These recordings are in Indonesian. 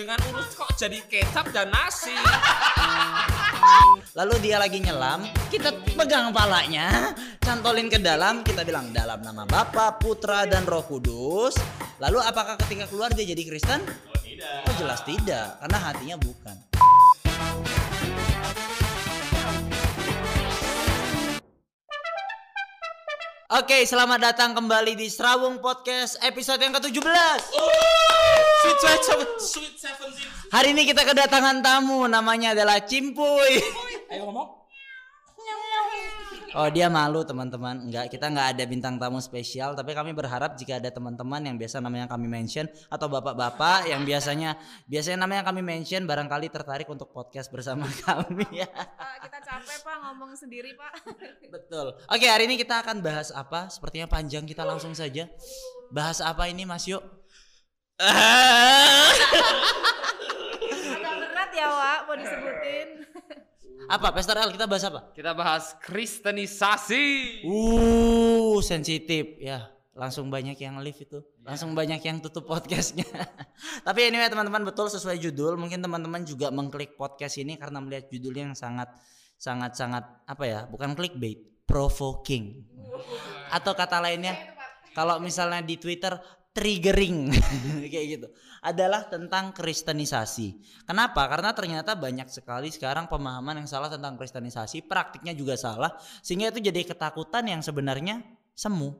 dengan urus kok jadi kecap dan nasi. Lalu dia lagi nyelam, kita pegang palanya, cantolin ke dalam, kita bilang dalam nama Bapa, Putra dan Roh Kudus. Lalu apakah ketika keluar dia jadi Kristen? Oh tidak. Oh jelas tidak, karena hatinya bukan. Oke, selamat datang kembali di Serawung Podcast episode yang ke-17. Sweet sweet seven, sweet seventeen. Hari ini kita kedatangan tamu, namanya adalah Cimpuy. Ayo ngomong. Oh dia malu teman-teman. Enggak kita nggak ada bintang tamu spesial Tapi kami berharap jika ada teman-teman yang biasa namanya kami mention Atau bapak-bapak yang biasanya Biasanya namanya kami mention Barangkali tertarik untuk podcast bersama kami. Ya kita capek pak ngomong sendiri pak. Betul. Oke hari ini kita akan bahas apa? Sepertinya panjang kita langsung saja. Bahas apa ini Mas? Yuk Agak berat ya Wak, mau disebutin. Apa? Pastor L kita bahas apa? Kita bahas kristenisasi. Uh sensitif. Ya langsung banyak yang live itu. Langsung banyak yang tutup podcastnya. Tapi anyway teman-teman betul sesuai judul. Mungkin teman-teman juga mengklik podcast ini karena melihat judulnya yang sangat sangat sangat apa ya bukan clickbait provoking. Atau kata lainnya kalau misalnya di Twitter triggering kayak gitu adalah tentang kristenisasi. Kenapa? Karena ternyata banyak sekali sekarang pemahaman yang salah tentang kristenisasi, praktiknya juga salah sehingga itu jadi ketakutan yang sebenarnya semu.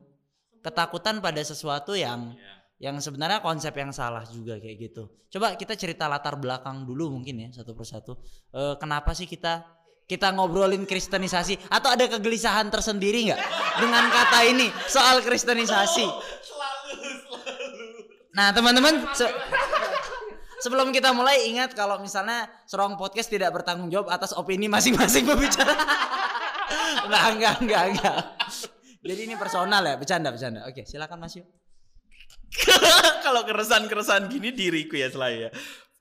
Ketakutan pada sesuatu yang yang sebenarnya konsep yang salah juga kayak gitu. Coba kita cerita latar belakang dulu mungkin ya satu persatu. Eh, kenapa sih kita kita ngobrolin kristenisasi atau ada kegelisahan tersendiri nggak dengan kata ini soal kristenisasi? Nah teman-teman se- sebelum kita mulai ingat kalau misalnya Serong Podcast tidak bertanggung jawab atas opini masing-masing pembicara. Enggak, enggak, enggak, enggak. Jadi ini personal ya, bercanda, bercanda. Oke, silakan Mas Yu. Kalau keresahan-keresahan gini diriku ya selalu ya.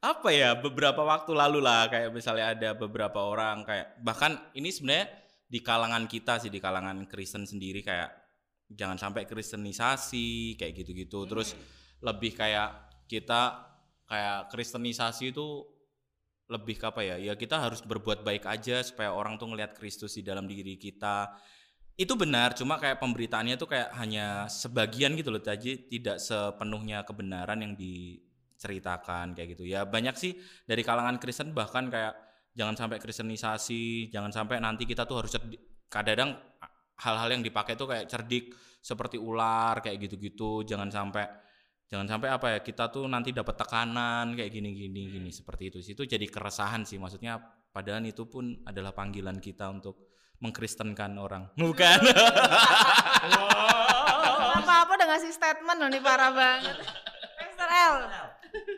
Apa ya beberapa waktu lalu lah kayak misalnya ada beberapa orang kayak bahkan ini sebenarnya di kalangan kita sih di kalangan Kristen sendiri kayak jangan sampai kristenisasi kayak gitu-gitu. Terus lebih kayak kita kayak kristenisasi itu lebih ke apa ya? Ya kita harus berbuat baik aja supaya orang tuh ngelihat Kristus di dalam diri kita. Itu benar, cuma kayak pemberitaannya tuh kayak hanya sebagian gitu loh, jadi tidak sepenuhnya kebenaran yang diceritakan kayak gitu. Ya banyak sih dari kalangan Kristen bahkan kayak jangan sampai kristenisasi, jangan sampai nanti kita tuh harus cerdik. Kadang hal-hal yang dipakai tuh kayak cerdik seperti ular kayak gitu-gitu, jangan sampai jangan sampai apa ya kita tuh nanti dapat tekanan kayak gini gini gini seperti itu sih itu jadi keresahan sih maksudnya padahal itu pun adalah panggilan kita untuk mengkristenkan orang bukan Apa-apa udah ngasih statement loh nih parah banget. Pastor L.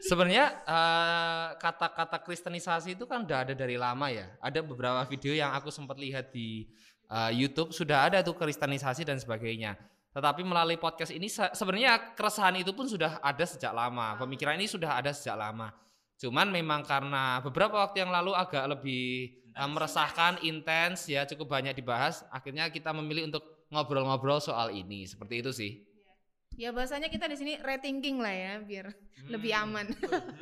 Sebenarnya eh, kata-kata kristenisasi itu kan udah ada dari lama ya. Ada beberapa video yang aku sempat lihat di eh, YouTube sudah ada tuh kristenisasi dan sebagainya. Tetapi melalui podcast ini se- sebenarnya keresahan itu pun sudah ada sejak lama. Pemikiran ini sudah ada sejak lama. Cuman memang karena beberapa waktu yang lalu agak lebih eh, meresahkan, intens ya cukup banyak dibahas. Akhirnya kita memilih untuk ngobrol-ngobrol soal ini. Seperti itu sih. Ya bahasanya kita di sini rethinking lah ya biar lebih Hmm. aman.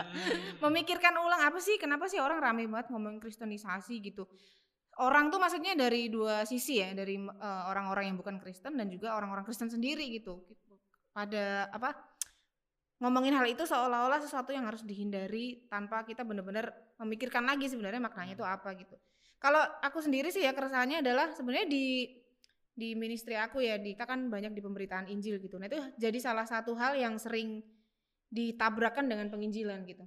Memikirkan ulang apa sih kenapa sih orang rame banget ngomong kristenisasi gitu. Orang tuh maksudnya dari dua sisi ya, dari eh, orang-orang yang bukan Kristen dan juga orang-orang Kristen sendiri gitu. Pada apa? Ngomongin hal itu seolah-olah sesuatu yang harus dihindari tanpa kita benar-benar memikirkan lagi sebenarnya maknanya itu apa gitu. Kalau aku sendiri sih ya keresahannya adalah sebenarnya di di ministry aku ya kita kan banyak di pemberitaan Injil gitu. Nah itu jadi salah satu hal yang sering ditabrakkan dengan penginjilan gitu.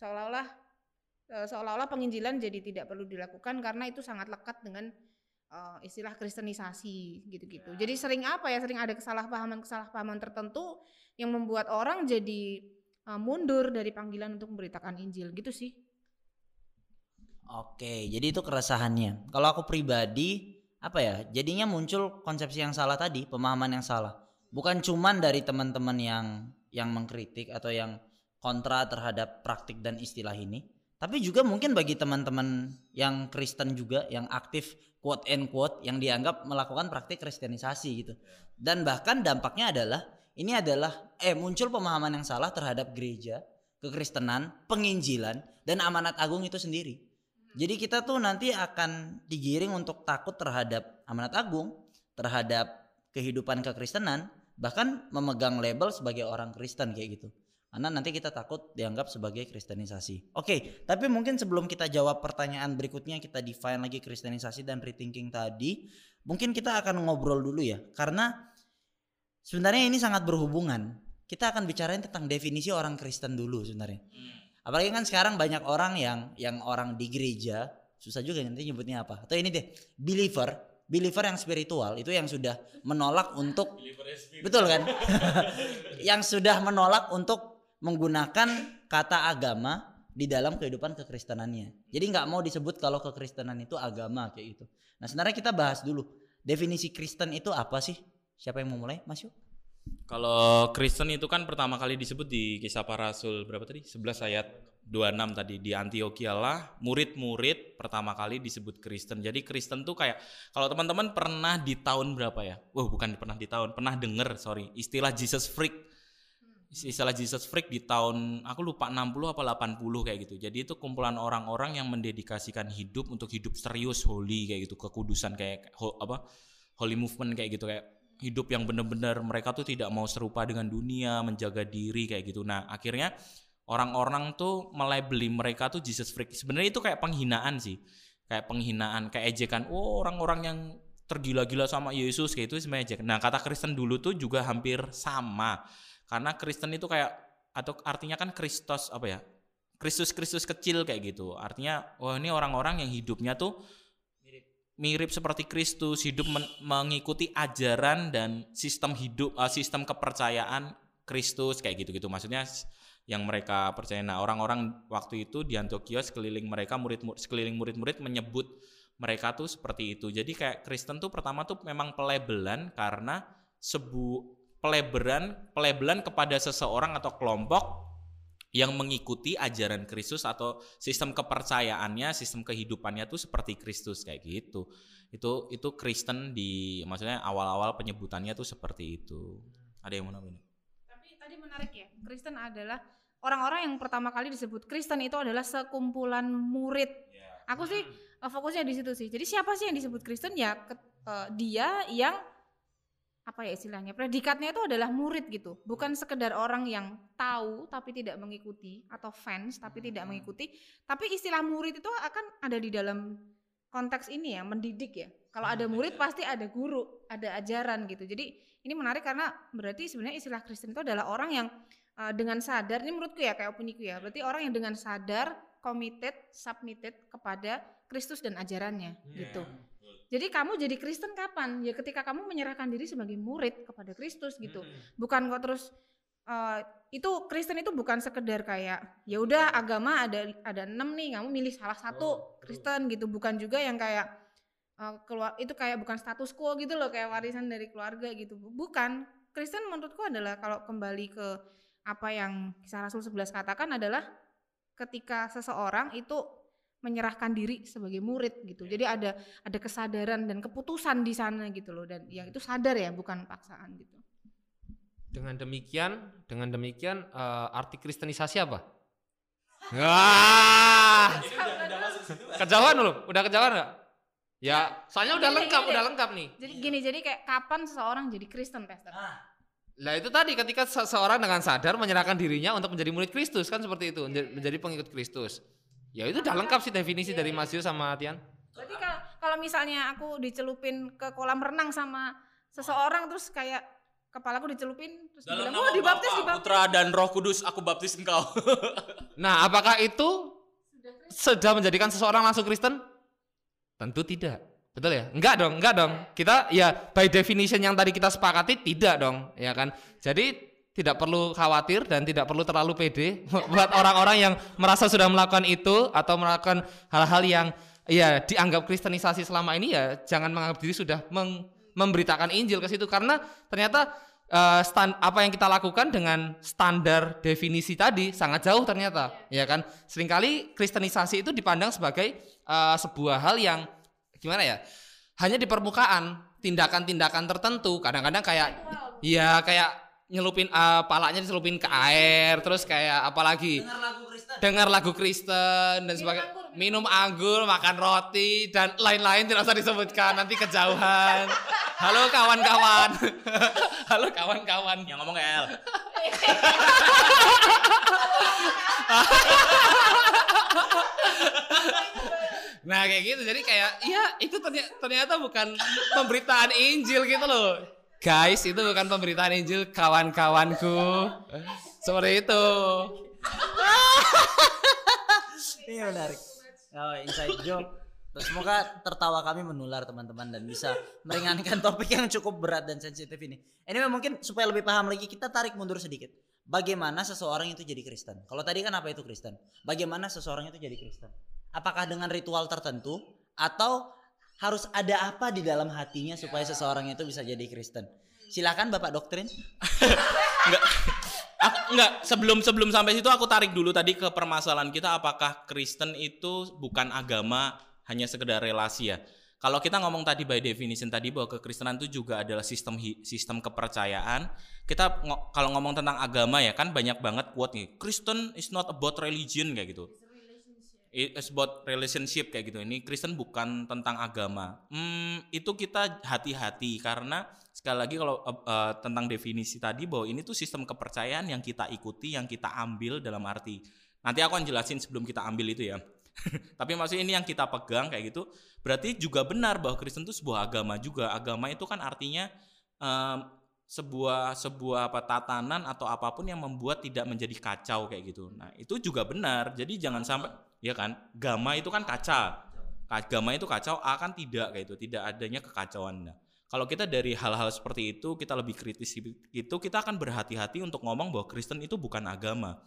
Seolah-olah seolah-olah penginjilan jadi tidak perlu dilakukan karena itu sangat lekat dengan eh, istilah kristenisasi gitu-gitu. Jadi sering apa ya? Sering ada kesalahpahaman-kesalahpahaman tertentu yang membuat orang jadi eh, mundur dari panggilan untuk memberitakan Injil gitu sih. Oke, jadi itu keresahannya. Kalau aku pribadi, apa ya? Jadinya muncul konsepsi yang salah tadi, pemahaman yang salah. Bukan cuman dari teman-teman yang yang mengkritik atau yang kontra terhadap praktik dan istilah ini, tapi juga mungkin bagi teman-teman yang Kristen juga yang aktif quote and quote yang dianggap melakukan praktik kristenisasi gitu. Dan bahkan dampaknya adalah ini adalah eh muncul pemahaman yang salah terhadap gereja kekristenan, penginjilan dan amanat agung itu sendiri. Jadi kita tuh nanti akan digiring untuk takut terhadap amanat agung, terhadap kehidupan kekristenan, bahkan memegang label sebagai orang Kristen kayak gitu. Karena nanti kita takut dianggap sebagai kristenisasi. Oke, tapi mungkin sebelum kita jawab pertanyaan berikutnya kita define lagi kristenisasi dan rethinking tadi, mungkin kita akan ngobrol dulu ya. Karena sebenarnya ini sangat berhubungan. Kita akan bicarain tentang definisi orang Kristen dulu sebenarnya. Apalagi kan sekarang banyak orang yang yang orang di gereja susah juga nanti nyebutnya apa. Atau ini deh, believer, believer yang spiritual itu yang sudah menolak untuk betul kan? yang sudah menolak untuk menggunakan kata agama di dalam kehidupan kekristenannya. Jadi nggak mau disebut kalau kekristenan itu agama kayak gitu. Nah sebenarnya kita bahas dulu definisi Kristen itu apa sih? Siapa yang mau mulai? Mas? Kalau Kristen itu kan pertama kali disebut di kisah para rasul berapa tadi? 11 ayat 26 tadi di Antioquia lah murid-murid pertama kali disebut Kristen. Jadi Kristen tuh kayak kalau teman-teman pernah di tahun berapa ya? Wah, bukan pernah di tahun, pernah denger sorry istilah Jesus freak. Istilah Jesus freak di tahun aku lupa 60 apa 80 kayak gitu. Jadi itu kumpulan orang-orang yang mendedikasikan hidup untuk hidup serius holy kayak gitu, kekudusan kayak ho- apa? Holy movement kayak gitu kayak hidup yang benar-benar mereka tuh tidak mau serupa dengan dunia, menjaga diri kayak gitu. Nah, akhirnya orang-orang tuh melabeli mereka tuh Jesus freak. Sebenarnya itu kayak penghinaan sih. Kayak penghinaan, kayak ejekan. Oh, orang-orang yang tergila-gila sama Yesus kayak itu sebenarnya ejekan. Nah, kata Kristen dulu tuh juga hampir sama. Karena Kristen itu kayak atau artinya kan Kristus apa ya? Kristus-Kristus kecil kayak gitu. Artinya, wah ini orang-orang yang hidupnya tuh mirip seperti Kristus, hidup men- mengikuti ajaran dan sistem hidup, eh, sistem kepercayaan Kristus kayak gitu-gitu. Maksudnya yang mereka percaya. Nah, orang-orang waktu itu di Antioquia sekeliling mereka murid sekeliling murid-murid menyebut mereka tuh seperti itu. Jadi kayak Kristen tuh pertama tuh memang pelabelan karena sebu pelabelan pelabelan kepada seseorang atau kelompok yang mengikuti ajaran Kristus atau sistem kepercayaannya, sistem kehidupannya tuh seperti Kristus kayak gitu. Itu itu Kristen di maksudnya awal-awal penyebutannya tuh seperti itu. Ada yang mau nambahin? Tapi tadi menarik ya, Kristen adalah orang-orang yang pertama kali disebut Kristen itu adalah sekumpulan murid. Aku sih eh, fokusnya di situ sih. Jadi siapa sih yang disebut Kristen ya ke- eh, dia yang apa ya istilahnya predikatnya itu adalah murid gitu. Bukan sekedar orang yang tahu tapi tidak mengikuti atau fans tapi tidak mengikuti. Tapi istilah murid itu akan ada di dalam konteks ini ya mendidik ya. Kalau ada murid pasti ada guru ada ajaran gitu. Jadi ini menarik karena berarti sebenarnya istilah Kristen itu adalah orang yang uh, dengan sadar ini menurutku ya kayak opiniku ya. Berarti orang yang dengan sadar committed submitted kepada Kristus dan ajarannya gitu jadi kamu jadi Kristen kapan? Ya ketika kamu menyerahkan diri sebagai murid kepada Kristus gitu. Bukan kok terus eh, itu Kristen itu bukan sekedar kayak ya udah agama ada ada enam nih kamu milih salah satu Kristen gitu. Bukan juga yang kayak eh, keluar itu kayak bukan status quo gitu loh kayak warisan dari keluarga gitu. Bukan. Kristen menurutku adalah kalau kembali ke apa yang kisah Rasul 11 katakan adalah ketika seseorang itu menyerahkan diri sebagai murid gitu. Jadi ada ada kesadaran dan keputusan di sana gitu loh dan yang itu sadar ya bukan paksaan gitu. Dengan demikian, dengan demikian eh, arti kristenisasi apa? Wah, kejauhan lu, udah kejauhan nggak? Ya, soalnya udah Gini, lengkap, gini udah lengkap nih. Jadi gini jadi kayak kapan seseorang jadi Kristen Pastor? Lah itu tadi ketika seseorang dengan sadar menyerahkan dirinya untuk menjadi murid Kristus kan seperti itu, menjadi, menjadi pengikut Kristus. Ya itu udah lengkap sih definisi dari Mas Yu sama Tian. Berarti kalau kalau misalnya aku dicelupin ke kolam renang sama seseorang terus kayak kepalaku dicelupin terus dibilang, "Oh, dibaptis, dibaptis." Putra dan Roh Kudus, aku baptis engkau. Nah, apakah itu sudah menjadikan seseorang langsung Kristen? Tentu tidak. Betul ya? Enggak dong, enggak dong. Kita ya by definition yang tadi kita sepakati tidak dong, ya kan? Jadi tidak perlu khawatir dan tidak perlu terlalu pede buat orang-orang yang merasa sudah melakukan itu atau melakukan hal-hal yang ya dianggap kristenisasi selama ini ya jangan menganggap diri sudah meng- memberitakan Injil ke situ. Karena ternyata eh, stan- apa yang kita lakukan dengan standar definisi tadi sangat jauh ternyata ya kan? Seringkali kristenisasi itu dipandang sebagai eh, sebuah hal yang gimana ya hanya di permukaan tindakan-tindakan tertentu. Kadang-kadang kayak ya kayak nyelupin eh, palanya diselupin ke air terus kayak apalagi? Dengar lagu Kristen. dengar lagu Kristen dan sebagainya. minum anggur. makan roti dan lain-lain tidak usah disebutkan nanti kejauhan. Halo kawan-kawan. Halo kawan-kawan. Yang ngomong El. nah kayak gitu. Jadi kayak iya itu ternyata, ternyata bukan pemberitaan Injil gitu loh guys itu bukan pemberitaan Injil kawan-kawanku seperti itu Ini menarik. Oh, inside joke. Semoga tertawa kami menular teman-teman dan bisa meringankan topik yang cukup berat dan sensitif ini. Anyway mungkin supaya lebih paham lagi kita tarik mundur sedikit. Bagaimana seseorang itu jadi Kristen? Kalau tadi kan apa itu Kristen? Bagaimana seseorang itu jadi Kristen? Apakah dengan ritual tertentu atau harus ada apa di dalam hatinya supaya seseorang itu bisa jadi Kristen? Silakan Bapak Doktrin. Enggak. Aku, enggak, sebelum sebelum sampai situ aku tarik dulu tadi ke permasalahan kita apakah Kristen itu bukan agama hanya sekedar relasi ya. Kalau kita ngomong tadi by definition tadi bahwa kekristenan itu juga adalah sistem sistem kepercayaan. Kita kalau ngomong tentang agama ya kan banyak banget quote nih. Kristen is not about religion kayak gitu. It's about relationship kayak gitu. Ini Kristen bukan tentang agama. Hmm, itu kita hati-hati karena sekali lagi kalau eh, eh, tentang definisi tadi bahwa ini tuh sistem kepercayaan yang kita ikuti, yang kita ambil dalam arti. Nanti aku akan jelasin sebelum kita ambil itu ya. Tapi maksudnya ini yang kita pegang kayak gitu. Berarti juga benar bahwa Kristen itu sebuah agama juga. Agama itu kan artinya em, sebuah sebuah apa tatanan atau apa pun yang membuat tidak menjadi kacau kayak gitu. Nah, itu juga benar. Jadi jangan sampai ya kan, gama itu kan kacau. Agama itu kacau, akan tidak kayak itu, tidak adanya kekacauan. Nah, kalau kita dari hal-hal seperti itu kita lebih kritis itu kita akan berhati-hati untuk ngomong bahwa Kristen itu bukan agama.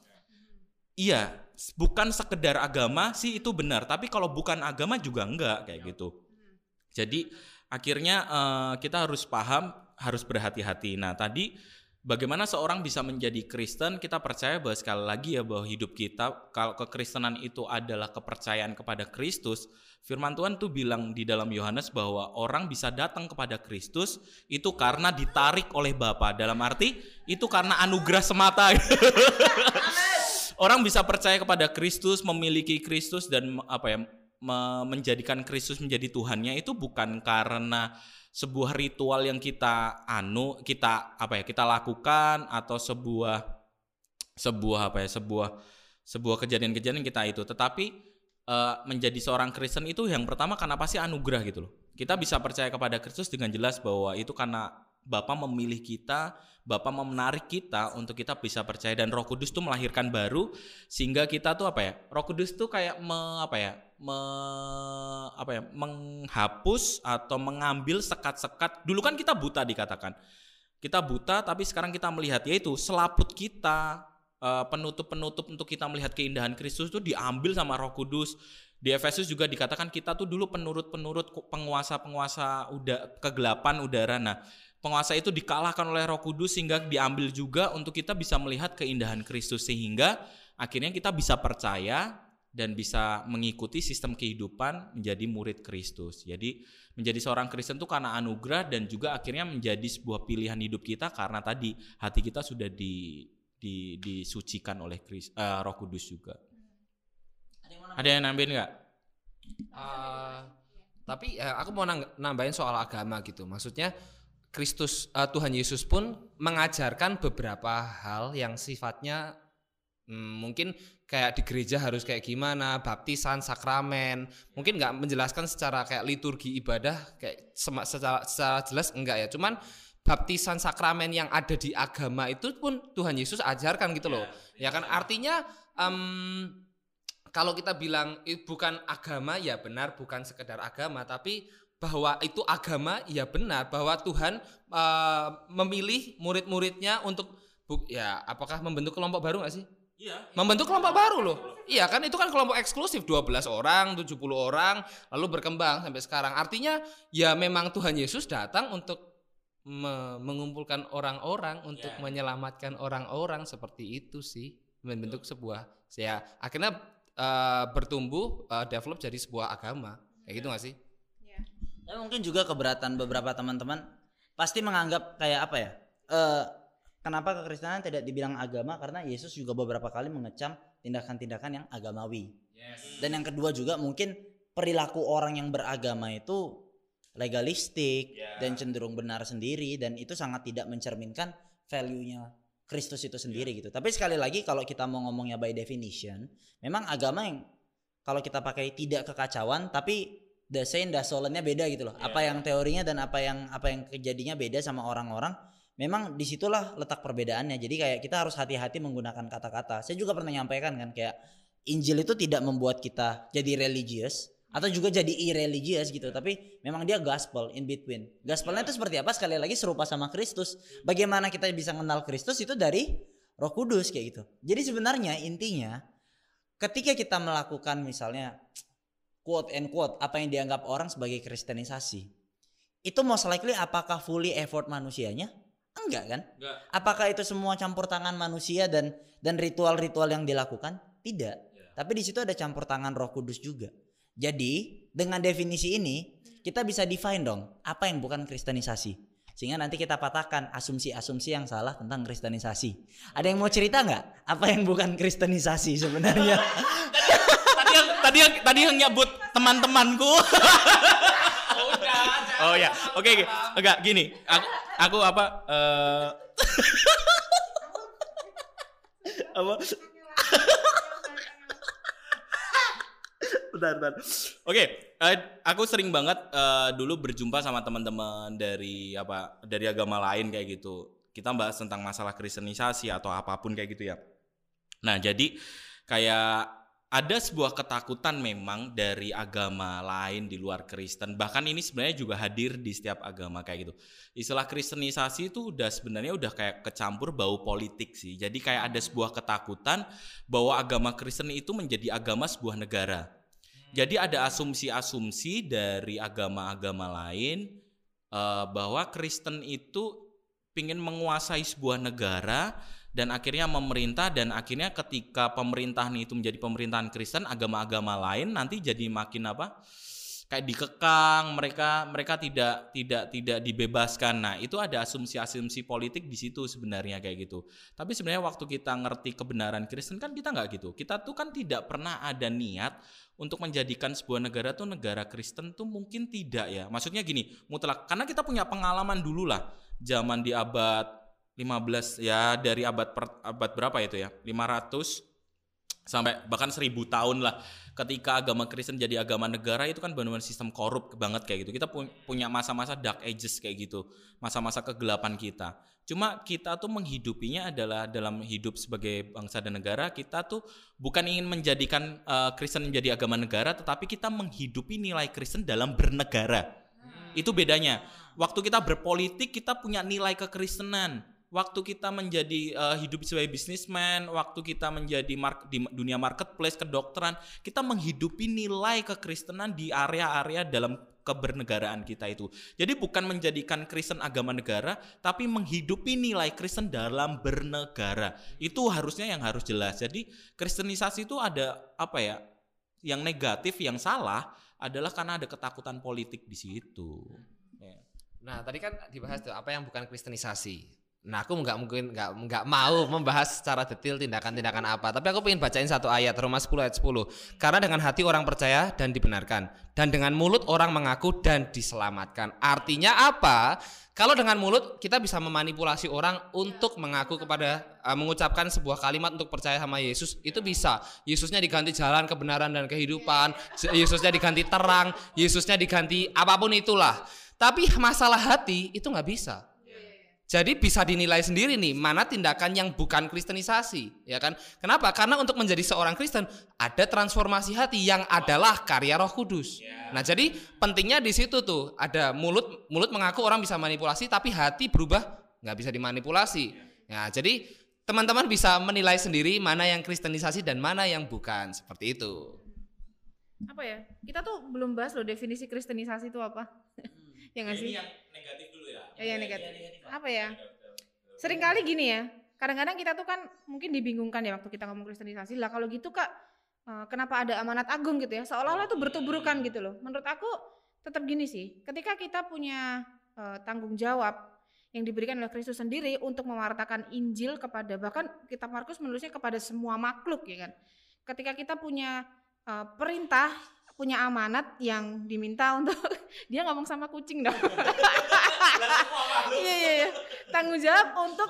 Iya, bukan sekedar agama sih itu benar, tapi kalau bukan agama juga enggak kayak gitu. Jadi akhirnya eh, kita harus paham, harus berhati-hati. Nah, tadi bagaimana seorang bisa menjadi Kristen? Kita percaya bahwa sekali lagi ya bahwa hidup kita kalau kekristenan itu adalah kepercayaan kepada Kristus. Firman Tuhan tuh bilang di dalam Yohanes bahwa orang bisa datang kepada Kristus itu karena ditarik oleh Bapa. Dalam arti itu karena anugerah semata. orang bisa percaya kepada Kristus, memiliki Kristus dan apa ya menjadikan Kristus menjadi Tuhannya itu bukan karena sebuah ritual yang kita anu kita apa ya kita lakukan atau sebuah sebuah apa ya sebuah sebuah kejadian-kejadian kita itu. Tetapi eh, menjadi seorang Kristen itu yang pertama karena pasti anugerah gitu loh. Kita bisa percaya kepada Kristus dengan jelas bahwa itu karena Bapa memilih kita, Bapa menarik kita untuk kita bisa percaya dan Roh Kudus tuh melahirkan baru sehingga kita tuh apa ya? Roh Kudus tuh kayak me, apa ya? Me, apa ya? menghapus atau mengambil sekat-sekat. Dulu kan kita buta dikatakan. Kita buta tapi sekarang kita melihat yaitu selaput kita eh, penutup-penutup untuk kita melihat keindahan Kristus itu diambil sama Roh Kudus. Di Efesus juga dikatakan kita tuh dulu penurut-penurut penguasa-penguasa udah kegelapan udara. Nah, penguasa itu dikalahkan oleh Roh Kudus sehingga diambil juga untuk kita bisa melihat keindahan Kristus sehingga akhirnya kita bisa percaya dan bisa mengikuti sistem kehidupan menjadi murid Kristus. Jadi menjadi seorang Kristen itu karena anugerah dan juga akhirnya menjadi sebuah pilihan hidup kita karena tadi hati kita sudah di, di disucikan oleh eh, Roh Kudus juga. Ada yang nambahin nggak? Eh, tapi eh, aku mau nambahin soal agama gitu. Maksudnya Kristus eh, Tuhan Yesus pun mengajarkan beberapa hal yang sifatnya hmm, mungkin kayak di gereja harus kayak gimana, baptisan, sakramen. Mungkin nggak menjelaskan secara kayak liturgi ibadah kayak secara, secara jelas enggak ya. Cuman baptisan sakramen yang ada di agama itu pun Tuhan Yesus ajarkan gitu loh. Ya kan artinya em, kalau kita bilang "Ih, bukan agama ya benar bukan sekedar agama tapi bahwa itu agama ya benar bahwa Tuhan eh, memilih murid-muridnya untuk bu- ya apakah membentuk kelompok baru nggak sih? Iya. Membentuk kelompok baru loh. Iya kan itu kan kelompok eksklusif 12 orang, 70 orang lalu berkembang sampai sekarang. Artinya ya memang Tuhan Yesus datang untuk me- mengumpulkan orang-orang untuk Ya. menyelamatkan orang-orang seperti itu sih membentuk sebuah ya akhirnya eh, bertumbuh eh, develop jadi sebuah agama kayak gitu gak sih? Dan mungkin juga keberatan beberapa teman-teman pasti menganggap kayak apa ya? eh kenapa kekristenan tidak dibilang agama karena Yesus juga beberapa kali mengecam tindakan-tindakan yang agamawi. Dan yang kedua juga mungkin perilaku orang yang beragama itu legalistik Ya. dan cenderung benar sendiri dan itu sangat tidak mencerminkan value-nya Kristus itu sendiri gitu. Tapi sekali lagi kalau kita mau ngomongnya by definition, memang agama yang kalau kita pakai tidak kekacauan tapi the same dasolennya beda gitu loh. Apa yang teorinya dan apa yang apa yang kejadiannya beda sama orang-orang. Memang di situlah letak perbedaannya. Jadi kayak kita harus hati-hati menggunakan kata-kata. Saya juga pernah nyampaikan kan kayak Injil itu tidak membuat kita jadi religious atau juga jadi irreligious gitu tapi memang dia gospel in between gospelnya itu seperti apa sekali lagi serupa sama Kristus bagaimana kita bisa kenal Kristus itu dari Roh Kudus kayak gitu jadi sebenarnya intinya ketika kita melakukan misalnya quote and quote apa yang dianggap orang sebagai kristenisasi. Itu most likely apakah fully effort manusianya? Enggak kan? Enggak. apakah itu semua campur tangan manusia dan dan ritual-ritual yang dilakukan? Tidak. Tapi di situ ada campur tangan Roh Kudus juga. Jadi dengan definisi ini kita bisa define dong apa yang bukan kristenisasi? Sehingga nanti kita patahkan asumsi-asumsi yang salah tentang kristenisasi. Ada yang mau cerita nggak? Apa yang bukan kristenisasi sebenarnya tadi yang tadi yang nyebut teman-temanku. oh ya, oke oke. Enggak gini. Aku aku apa eh apa bentar, bentar. Oke, eh, aku sering banget eh, dulu berjumpa sama teman-teman dari apa dari agama lain kayak gitu. Kita bahas tentang masalah kristenisasi atau apa pun kayak gitu ya. Nah, jadi kayak ada sebuah ketakutan memang dari agama lain di luar Kristen. Bahkan ini sebenarnya juga hadir di setiap agama kayak gitu. Istilah kristenisasi itu udah sebenarnya udah kayak kecampur bau politik sih. Jadi kayak ada sebuah ketakutan bahwa agama Kristen itu menjadi agama sebuah negara. Jadi ada asumsi-asumsi dari agama-agama lain eh, bahwa Kristen itu ingin menguasai sebuah negara dan akhirnya memerintah dan akhirnya ketika pemerintahan itu menjadi pemerintahan Kristen agama-agama lain nanti jadi makin apa? Kayak dikekang mereka mereka tidak tidak tidak dibebaskan. Nah itu ada asumsi-asumsi politik di situ sebenarnya kayak gitu. Tapi sebenarnya waktu kita ngerti kebenaran Kristen kan kita nggak gitu. Kita tuh kan tidak pernah ada niat untuk menjadikan sebuah negara tuh negara Kristen tuh mungkin tidak ya. Maksudnya gini mutlak karena kita punya pengalaman dulu lah zaman di abad 15 ya dari abad per, abad berapa itu ya? 500 sampai bahkan 1000 tahun lah. Ketika agama Kristen jadi agama negara itu kan benar-benar sistem korup banget kayak gitu. Kita pu- punya masa-masa dark ages kayak gitu. Masa-masa kegelapan kita. Cuma kita tuh menghidupinya adalah dalam hidup sebagai bangsa dan negara kita tuh bukan ingin menjadikan eh, Kristen menjadi agama negara tetapi kita menghidupi nilai Kristen dalam bernegara. Itu bedanya. Waktu kita berpolitik kita punya nilai kekristenan waktu kita menjadi eh, hidup sebagai bisnismen, waktu kita menjadi mark- di dunia marketplace, kedokteran, kita menghidupi nilai kekristenan di area-area dalam kebernegaraan kita itu. Jadi bukan menjadikan Kristen agama negara, tapi menghidupi nilai Kristen dalam bernegara. Itu harusnya yang harus jelas. Jadi kristenisasi itu ada apa ya? Yang negatif, yang salah adalah karena ada ketakutan politik di situ. Nah, tadi kan dibahas tuh apa yang bukan kristenisasi. Nah, aku nggak mungkin nggak nggak mau membahas secara detail tindakan-tindakan apa, tapi aku pengen bacain satu ayat Roma 10 ayat 10. Karena dengan hati orang percaya dan dibenarkan, dan dengan mulut orang mengaku dan diselamatkan. Artinya apa? Kalau dengan mulut kita bisa memanipulasi orang untuk mengaku kepada uh, mengucapkan sebuah kalimat untuk percaya sama Yesus, itu bisa. Yesusnya diganti jalan kebenaran dan kehidupan, Yesusnya diganti terang, Yesusnya diganti apa pun itulah. Tapi masalah hati itu nggak bisa. Jadi bisa dinilai sendiri nih mana tindakan yang bukan kristenisasi, ya kan? Kenapa? Karena untuk menjadi seorang Kristen ada transformasi hati yang adalah karya Roh Kudus. Nah, jadi pentingnya di situ tuh ada mulut mulut mengaku orang bisa manipulasi tapi hati berubah nggak bisa dimanipulasi. Nah, jadi teman-teman bisa menilai sendiri mana yang kristenisasi dan mana yang bukan seperti itu. Apa ya? Kita tuh belum bahas loh definisi kristenisasi itu apa. ya nggak sih? yang negatif dulu ya. Ya, yang negatif. Apa ya? Sering kali gini ya. Kadang-kadang kita tuh kan mungkin dibingungkan ya waktu kita ngomong kristenisasi. Lah kalau gitu Kak, eh, kenapa ada amanat agung gitu ya? Seolah-olah itu bertuburukan gitu loh. Menurut aku tetap gini sih. Ketika kita punya eh, tanggung jawab yang diberikan oleh Kristus sendiri untuk mewartakan Injil kepada bahkan kitab Markus menulisnya kepada semua makhluk ya kan. Ketika kita punya uh, perintah, punya amanat yang diminta untuk dia ngomong sama kucing dong. Iya iya iya. Tanggung jawab untuk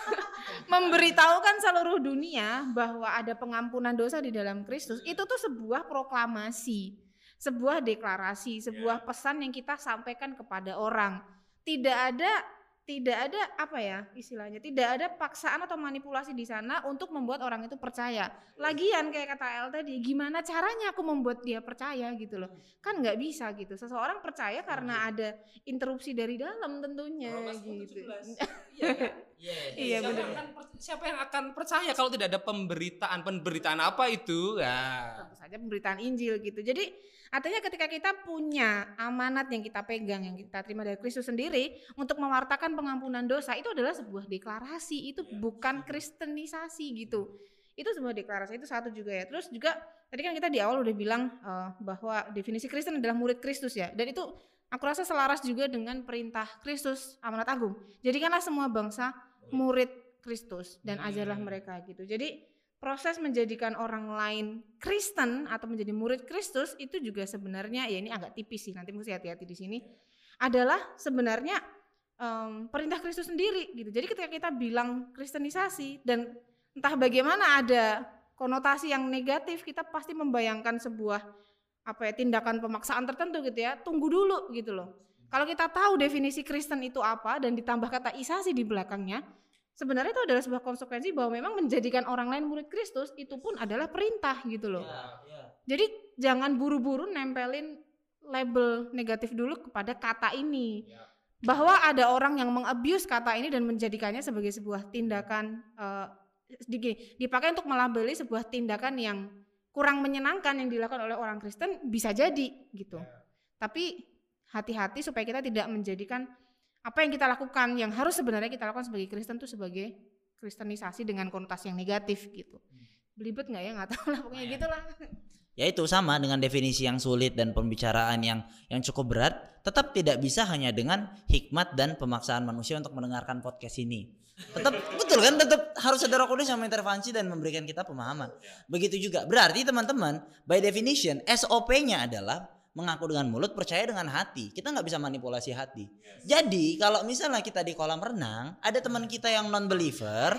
memberitahukan seluruh dunia bahwa ada pengampunan dosa di dalam Kristus. Itu tuh sebuah proklamasi, sebuah deklarasi, sebuah pesan yang kita sampaikan kepada orang. Tidak ada tidak ada apa ya istilahnya tidak ada paksaan atau manipulasi di sana untuk membuat orang itu percaya. Lagian kayak kata El tadi gimana caranya aku membuat dia percaya gitu loh. Kan nggak bisa gitu. Seseorang percaya karena ada interupsi dari dalam tentunya gitu. Iya kan? Iya, Siapa bener. yang akan per- siapa yang akan percaya kalau tidak ada pemberitaan? Pemberitaan apa itu? Ya. Tentu saja pemberitaan Injil gitu. Jadi artinya ketika kita punya amanat yang kita pegang yang kita terima dari Kristus sendiri untuk mewartakan pengampunan dosa itu adalah sebuah deklarasi itu bukan kristenisasi gitu. Itu sebuah deklarasi itu satu juga ya. Terus juga tadi kan kita di awal udah bilang eh, bahwa definisi Kristen adalah murid Kristus ya. Dan itu aku rasa selaras juga dengan perintah Kristus amanat agung. Jadikanlah semua bangsa murid Kristus dan ajarlah mereka gitu. Jadi proses menjadikan orang lain Kristen atau menjadi murid Kristus itu juga sebenarnya ya ini agak tipis sih nanti mesti hati-hati di sini adalah sebenarnya em, perintah Kristus sendiri gitu. Jadi ketika kita bilang kristenisasi dan entah bagaimana ada konotasi yang negatif kita pasti membayangkan sebuah apa ya tindakan pemaksaan tertentu gitu ya. Tunggu dulu gitu loh. Kalau kita tahu definisi Kristen itu apa dan ditambah kata isasi di belakangnya, sebenarnya itu adalah sebuah konsekuensi bahwa memang menjadikan orang lain murid Kristus itu pun adalah perintah gitu loh. Jadi jangan buru-buru nempelin label negatif dulu kepada kata ini. Bahwa ada orang yang mengabuse kata ini dan menjadikannya sebagai sebuah tindakan di- dipakai untuk melabeli sebuah tindakan yang kurang menyenangkan yang dilakukan oleh orang Kristen bisa jadi gitu. Tapi hati-hati supaya kita tidak menjadikan apa yang kita lakukan yang harus sebenarnya kita lakukan sebagai Kristen itu sebagai kristenisasi dengan konotasi yang negatif gitu. Belibet nggak ya nggak tahu lah pokoknya gitulah. Ya itu sama dengan definisi yang sulit dan pembicaraan yang yang cukup berat, tetap tidak bisa hanya dengan hikmat dan pemaksaan manusia untuk mendengarkan podcast ini. Tetap betul kan tetap harus ada Roh Kudus yang mengintervensi dan memberikan kita pemahaman. Begitu juga. Berarti teman-teman, by definition SOP-nya adalah mengaku dengan mulut, percaya dengan hati. Kita nggak bisa manipulasi hati. Jadi kalau misalnya kita di kolam renang, ada teman kita yang non believer,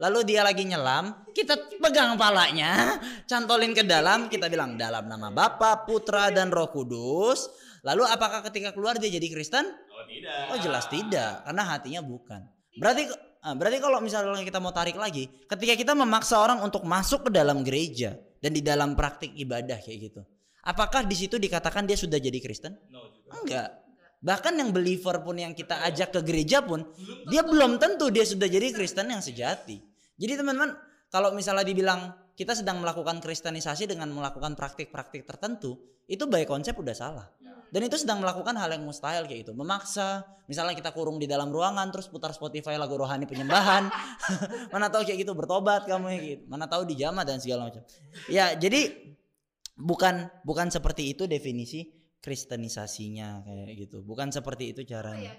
lalu dia lagi nyelam, kita pegang palanya, cantolin ke dalam, kita bilang dalam nama Bapa, Putra dan Roh Kudus. Lalu apakah ketika keluar dia jadi Kristen? Oh tidak. Oh jelas tidak, karena hatinya bukan. Berarti ah, berarti kalau misalnya kita mau tarik lagi, ketika kita memaksa orang untuk masuk ke dalam gereja dan di dalam praktik ibadah kayak gitu. Apakah di situ dikatakan dia sudah jadi Kristen? No juga. Enggak. Bahkan yang believer pun yang kita ajak ke gereja pun dia belum tentu dia sudah jadi Kristen yang sejati. Jadi teman-teman, kalau misalnya dibilang kita sedang melakukan kristenisasi dengan melakukan praktik-praktik tertentu, itu by konsep udah salah. Dan itu sedang melakukan hal yang mustahil kayak gitu. Memaksa, misalnya kita kurung di dalam ruangan terus putar Spotify lagu rohani penyembahan. Mana tahu kayak gitu bertobat kamu ya gitu. Mana tahu dijamah dan segala macam. Ya, jadi bukan bukan seperti itu definisi kristenisasinya kayak gitu. Bukan seperti itu caranya.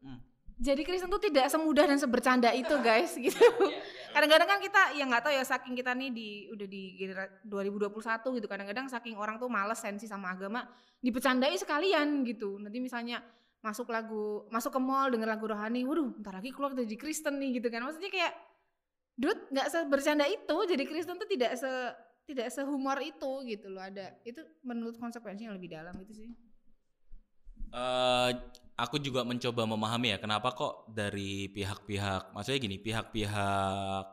Hmm. Jadi Kristen tuh tidak semudah dan sebercanda itu guys gitu. Kadang-kadang kan kita ya nggak tahu ya saking kita nih di udah di genera- 2021 gitu. Kadang-kadang saking orang tuh males sensi sama agama dipecandai sekalian gitu. Nanti misalnya masuk lagu masuk ke mall denger lagu rohani, waduh, ntar lagi keluar jadi Kristen nih gitu kan. Maksudnya kayak Dut nggak sebercanda itu. Jadi Kristen tuh tidak se tidak sehumor itu gitu loh ada itu menurut konsekuensi yang lebih dalam gitu sih Eh, aku juga mencoba memahami ya kenapa kok dari pihak-pihak maksudnya gini pihak-pihak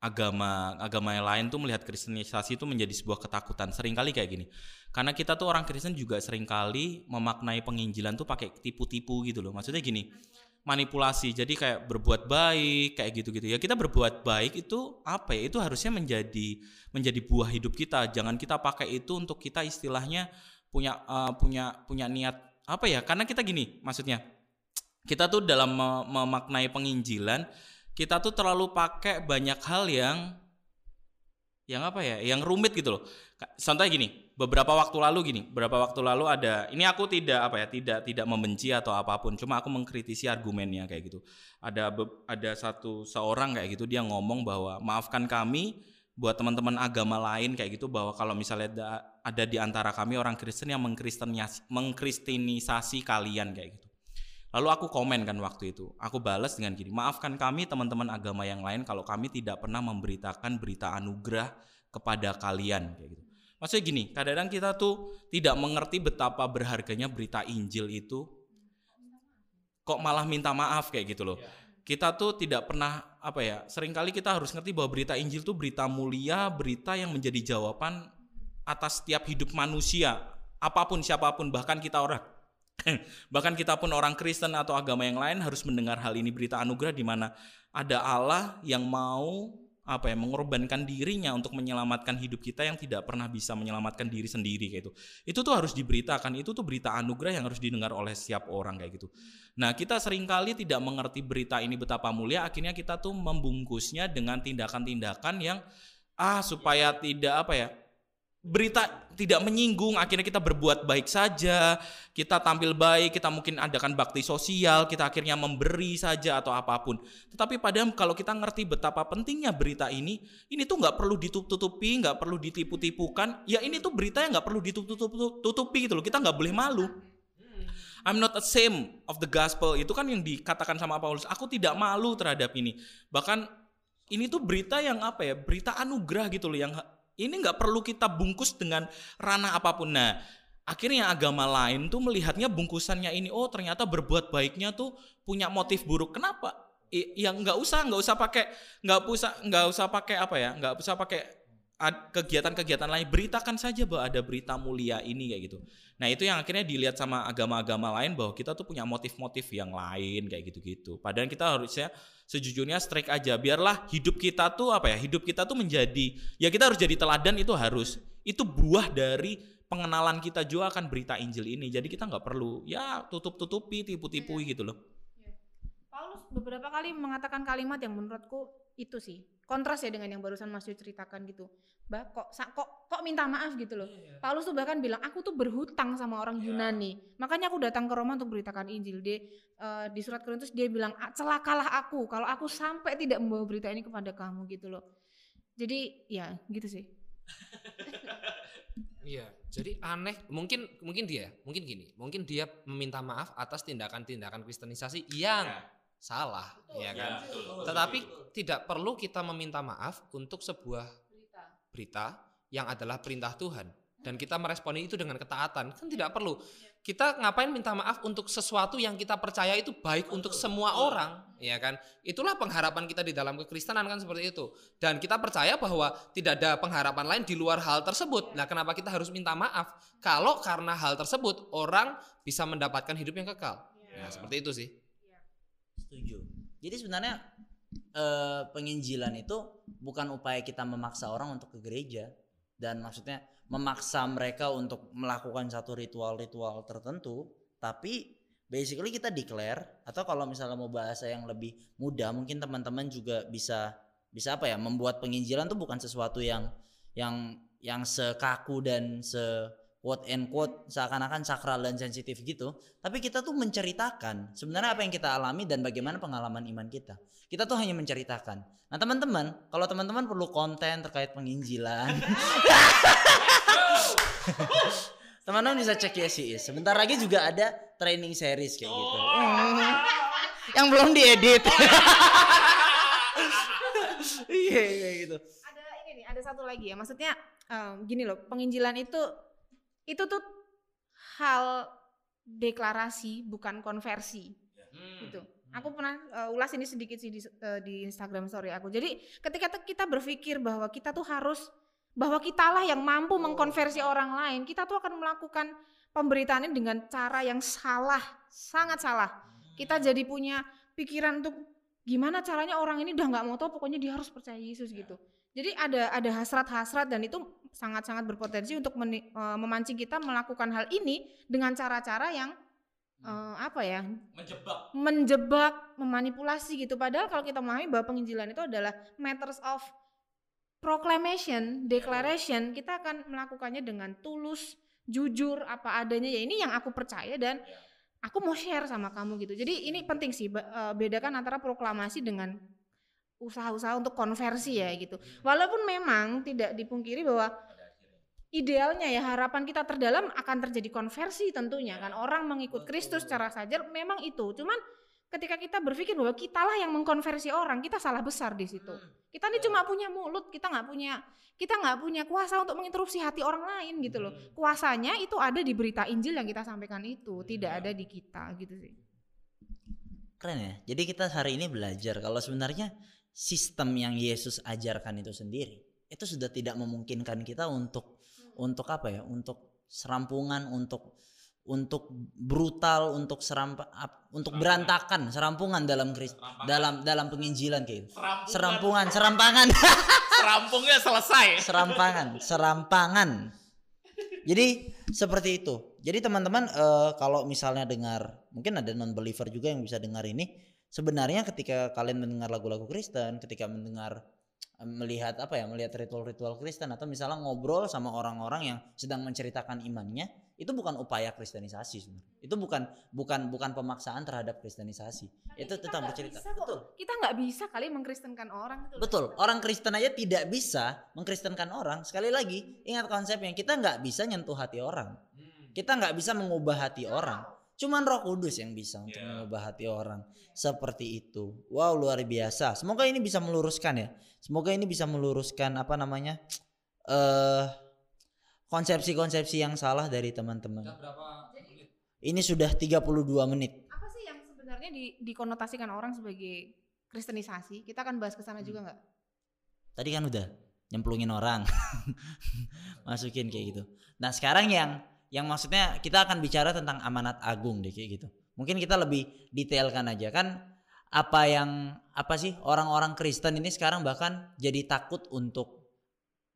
agama agama yang lain tuh melihat kristenisasi itu menjadi sebuah ketakutan. Seringkali kayak gini. Karena kita tuh orang Kristen juga sering kali memaknai penginjilan tuh pakai tipu-tipu gitu loh. Maksudnya gini manipulasi. Jadi kayak berbuat baik kayak gitu-gitu. Ya kita berbuat baik itu apa ya? Itu harusnya menjadi menjadi buah hidup kita. Jangan kita pakai itu untuk kita istilahnya punya eh, punya punya niat apa ya? Karena kita gini maksudnya kita tuh dalam me- memaknai penginjilan kita tuh terlalu pakai banyak hal yang yang apa ya? Yang rumit gitu loh. Contohnya gini beberapa waktu lalu gini beberapa waktu lalu ada ini aku tidak apa ya tidak tidak membenci atau apa pun cuma aku mengkritisi argumennya kayak gitu. Ada ada satu seorang kayak gitu dia ngomong bahwa maafkan kami buat teman-teman agama lain kayak gitu bahwa kalau misalnya ada, ada di antara kami orang Kristen yang mengkristenisasi, kalian kayak gitu Lalu aku komen kan waktu itu. Aku balas dengan gini, maafkan kami teman-teman agama yang lain kalau kami tidak pernah memberitakan berita anugerah kepada kalian kayak gitu. Maksudnya gini, kadang-kadang kita tuh tidak mengerti betapa berharganya berita Injil itu. Kok malah minta maaf kayak gitu loh. Kita tuh tidak pernah apa ya, sering kali kita harus ngerti bahwa berita Injil tuh berita mulia, berita yang menjadi jawaban atas setiap hidup manusia, apa pun siapa pun bahkan kita orang. Bahkan kita pun orang Kristen atau agama yang lain harus mendengar hal ini berita anugerah di mana ada Allah yang mau apa ya mengorbankan dirinya untuk menyelamatkan hidup kita yang tidak pernah bisa menyelamatkan diri sendiri kayak itu. Itu tuh harus diberitakan. Itu tuh berita anugerah yang harus didengar oleh setiap orang kayak gitu. Nah, kita sering kali tidak mengerti berita ini betapa mulia, akhirnya kita tuh membungkusnya dengan tindakan-tindakan yang ah supaya tidak apa ya berita tidak menyinggung akhirnya kita berbuat baik saja kita tampil baik kita mungkin adakan bakti sosial kita akhirnya memberi saja atau apa pun. Tetapi padahal kalau kita ngerti betapa pentingnya berita ini ini tuh nggak perlu ditutupi nggak perlu ditipu-tipukan ya ini tuh berita yang nggak perlu ditutupi gitu loh kita nggak boleh malu. I'm not ashamed of the gospel itu kan yang dikatakan sama Paulus aku tidak malu terhadap ini. Bahkan ini tuh berita yang apa ya berita anugerah gitu loh yang ini nggak perlu kita bungkus dengan ranah apa pun. Nah, akhirnya agama lain tuh melihatnya bungkusannya ini, oh ternyata berbuat baiknya tuh punya motif buruk. Kenapa? Yang nggak usah, nggak usah pakai, nggak usah, nggak usah pakai apa ya, nggak usah pakai kegiatan-kegiatan lain. Beritakan saja bahwa ada berita mulia ini kayak gitu. Nah itu yang akhirnya dilihat sama agama-agama lain bahwa kita tuh punya motif-motif yang lain kayak gitu-gitu. Padahal kita harusnya sejujurnya strike aja. Biarlah hidup kita tuh apa ya hidup kita tuh menjadi ya kita harus jadi teladan itu harus. Itu buah dari pengenalan kita juga akan berita Injil ini. Jadi kita nggak perlu ya tutup tutupi tipu tipui gitu loh beberapa kali mengatakan kalimat yang menurutku itu sih kontras ya dengan yang barusan Mas Yu ceritakan gitu. Bah, kok kok kok minta maaf gitu loh. Paulus tuh bahkan bilang aku tuh berhutang sama orang Yunani. Makanya aku datang ke Roma untuk beritakan Injil. Dia eh, di surat Korintus dia bilang "Ah, celakalah aku kalau aku sampai tidak membawa berita ini kepada kamu gitu loh. Jadi ya gitu sih. Iya, jadi aneh. Mungkin mungkin dia, mungkin gini, mungkin dia meminta maaf atas tindakan-tindakan kristenisasi yang salah, ya kan. Tetapi tidak perlu kita meminta maaf untuk sebuah berita. yang adalah perintah Tuhan. Dan kita meresponi itu dengan ketaatan kan tidak perlu. Kita ngapain minta maaf untuk sesuatu yang kita percaya itu baik untuk semua orang ya kan? Itulah pengharapan kita di dalam kekristenan kan seperti itu. Dan kita percaya bahwa tidak ada pengharapan lain di luar hal tersebut. Nah kenapa kita harus minta maaf? Kalau karena hal tersebut orang bisa mendapatkan hidup yang kekal. Nah seperti itu sih Setuju. Jadi sebenarnya eh, penginjilan itu bukan upaya kita memaksa orang untuk ke gereja dan maksudnya memaksa mereka untuk melakukan satu ritual-ritual tertentu, tapi basically kita declare atau kalau misalnya mau bahasa yang lebih mudah mungkin teman-teman juga bisa bisa apa ya membuat penginjilan tuh bukan sesuatu yang yang yang sekaku dan se quote and quote seakan-akan sakral dan sensitif gitu. Tapi kita tuh menceritakan sebenarnya apa yang kita alami dan bagaimana pengalaman iman kita. Kita tuh hanya menceritakan. Nah teman-teman kalau teman-teman perlu konten terkait penginjilan. Teman-teman bisa cek ya sih sebentar lagi juga ada training series kayak gitu. Yang belum diedit. Iya kayak gitu. Ada ini nih, ada satu lagi ya. Maksudnya em, gini loh, penginjilan itu itu tuh hal deklarasi bukan konversi. Gitu. Aku pernah eh, ulas ini sedikit sih di, eh, di Instagram story aku. Jadi ketika kita berpikir bahwa kita tuh harus bahwa kitalah yang mampu mengkonversi orang lain, kita tuh akan melakukan pemberitaan ini dengan cara yang salah, sangat salah. Kita jadi punya pikiran untuk gimana caranya orang ini udah nggak mau tahu, pokoknya dia harus percaya Yesus gitu. Jadi ada ada hasrat-hasrat dan itu sangat-sangat berpotensi untuk meni- eh, memancing kita melakukan hal ini dengan cara-cara yang eh, apa ya menjebak menjebak, memanipulasi gitu. Padahal kalau kita memahami bahwa penginjilan itu adalah matters of proclamation, declaration, kita akan melakukannya dengan tulus, jujur, apa adanya. Ya ini yang aku percaya dan aku mau share sama kamu gitu. Jadi ini penting sih eh, bedakan antara proklamasi dengan usaha-usaha untuk konversi ya gitu. Walaupun memang tidak dipungkiri bahwa idealnya ya harapan kita terdalam akan terjadi konversi tentunya kan orang mengikut Kristus secara saja memang itu. Cuman ketika kita berpikir bahwa kitalah yang mengkonversi orang, kita salah besar di situ. Kita ini cuma punya mulut, kita nggak punya kita nggak punya kuasa untuk menginterupsi hati orang lain gitu loh. Kuasanya itu ada di berita Injil yang kita sampaikan itu, tidak ada di kita gitu sih. Keren ya. Jadi kita hari ini belajar kalau sebenarnya sistem yang Yesus ajarkan itu sendiri itu sudah tidak memungkinkan kita untuk untuk apa ya? Untuk serampungan, untuk untuk brutal, untuk serampa, untuk berantakan, serampungan dalam Kris, dalam dalam penginjilan kayak gitu. Serampungan, serampangan, Serampungnya selesai. serampangan, serampangan. Jadi seperti itu. Jadi teman-teman eh, kalau misalnya dengar, mungkin ada non believer juga yang bisa dengar ini. Sebenarnya ketika kalian mendengar lagu-lagu Kristen, ketika mendengar melihat apa ya, melihat ritual-ritual Kristen atau misalnya ngobrol sama orang-orang yang sedang menceritakan imannya, itu bukan upaya kristenisasi sebenarnya. Itu bukan bukan bukan pemaksaan terhadap kristenisasi. itu Kita tetap bercerita. bisa. Betul. Kita nggak bisa kali mengkristenkan orang loh. Betul, orang Kristen aja tidak bisa mengkristenkan orang. Sekali lagi, ingat konsepnya, kita nggak bisa nyentuh hati orang. Kita nggak bisa mengubah hati orang. Cuman Roh Kudus yang bisa untuk Ya. mengubah hati orang. Seperti itu. Wow, luar biasa. Semoga ini bisa meluruskan ya. Semoga ini bisa meluruskan apa namanya? eh konsepsi-konsepsi yang salah dari teman-teman. berapa Ini sudah 32 menit. Apa sih yang sebenarnya di, dikonotasikan orang sebagai kristenisasi? Kita akan bahas ke sana juga nggak? Tadi kan udah nyemplungin orang. Masukin kayak gitu. Nah, sekarang yang yang maksudnya kita akan bicara tentang amanat agung deh kayak gitu. Mungkin kita lebih detailkan aja kan apa yang apa sih orang-orang Kristen ini sekarang bahkan jadi takut untuk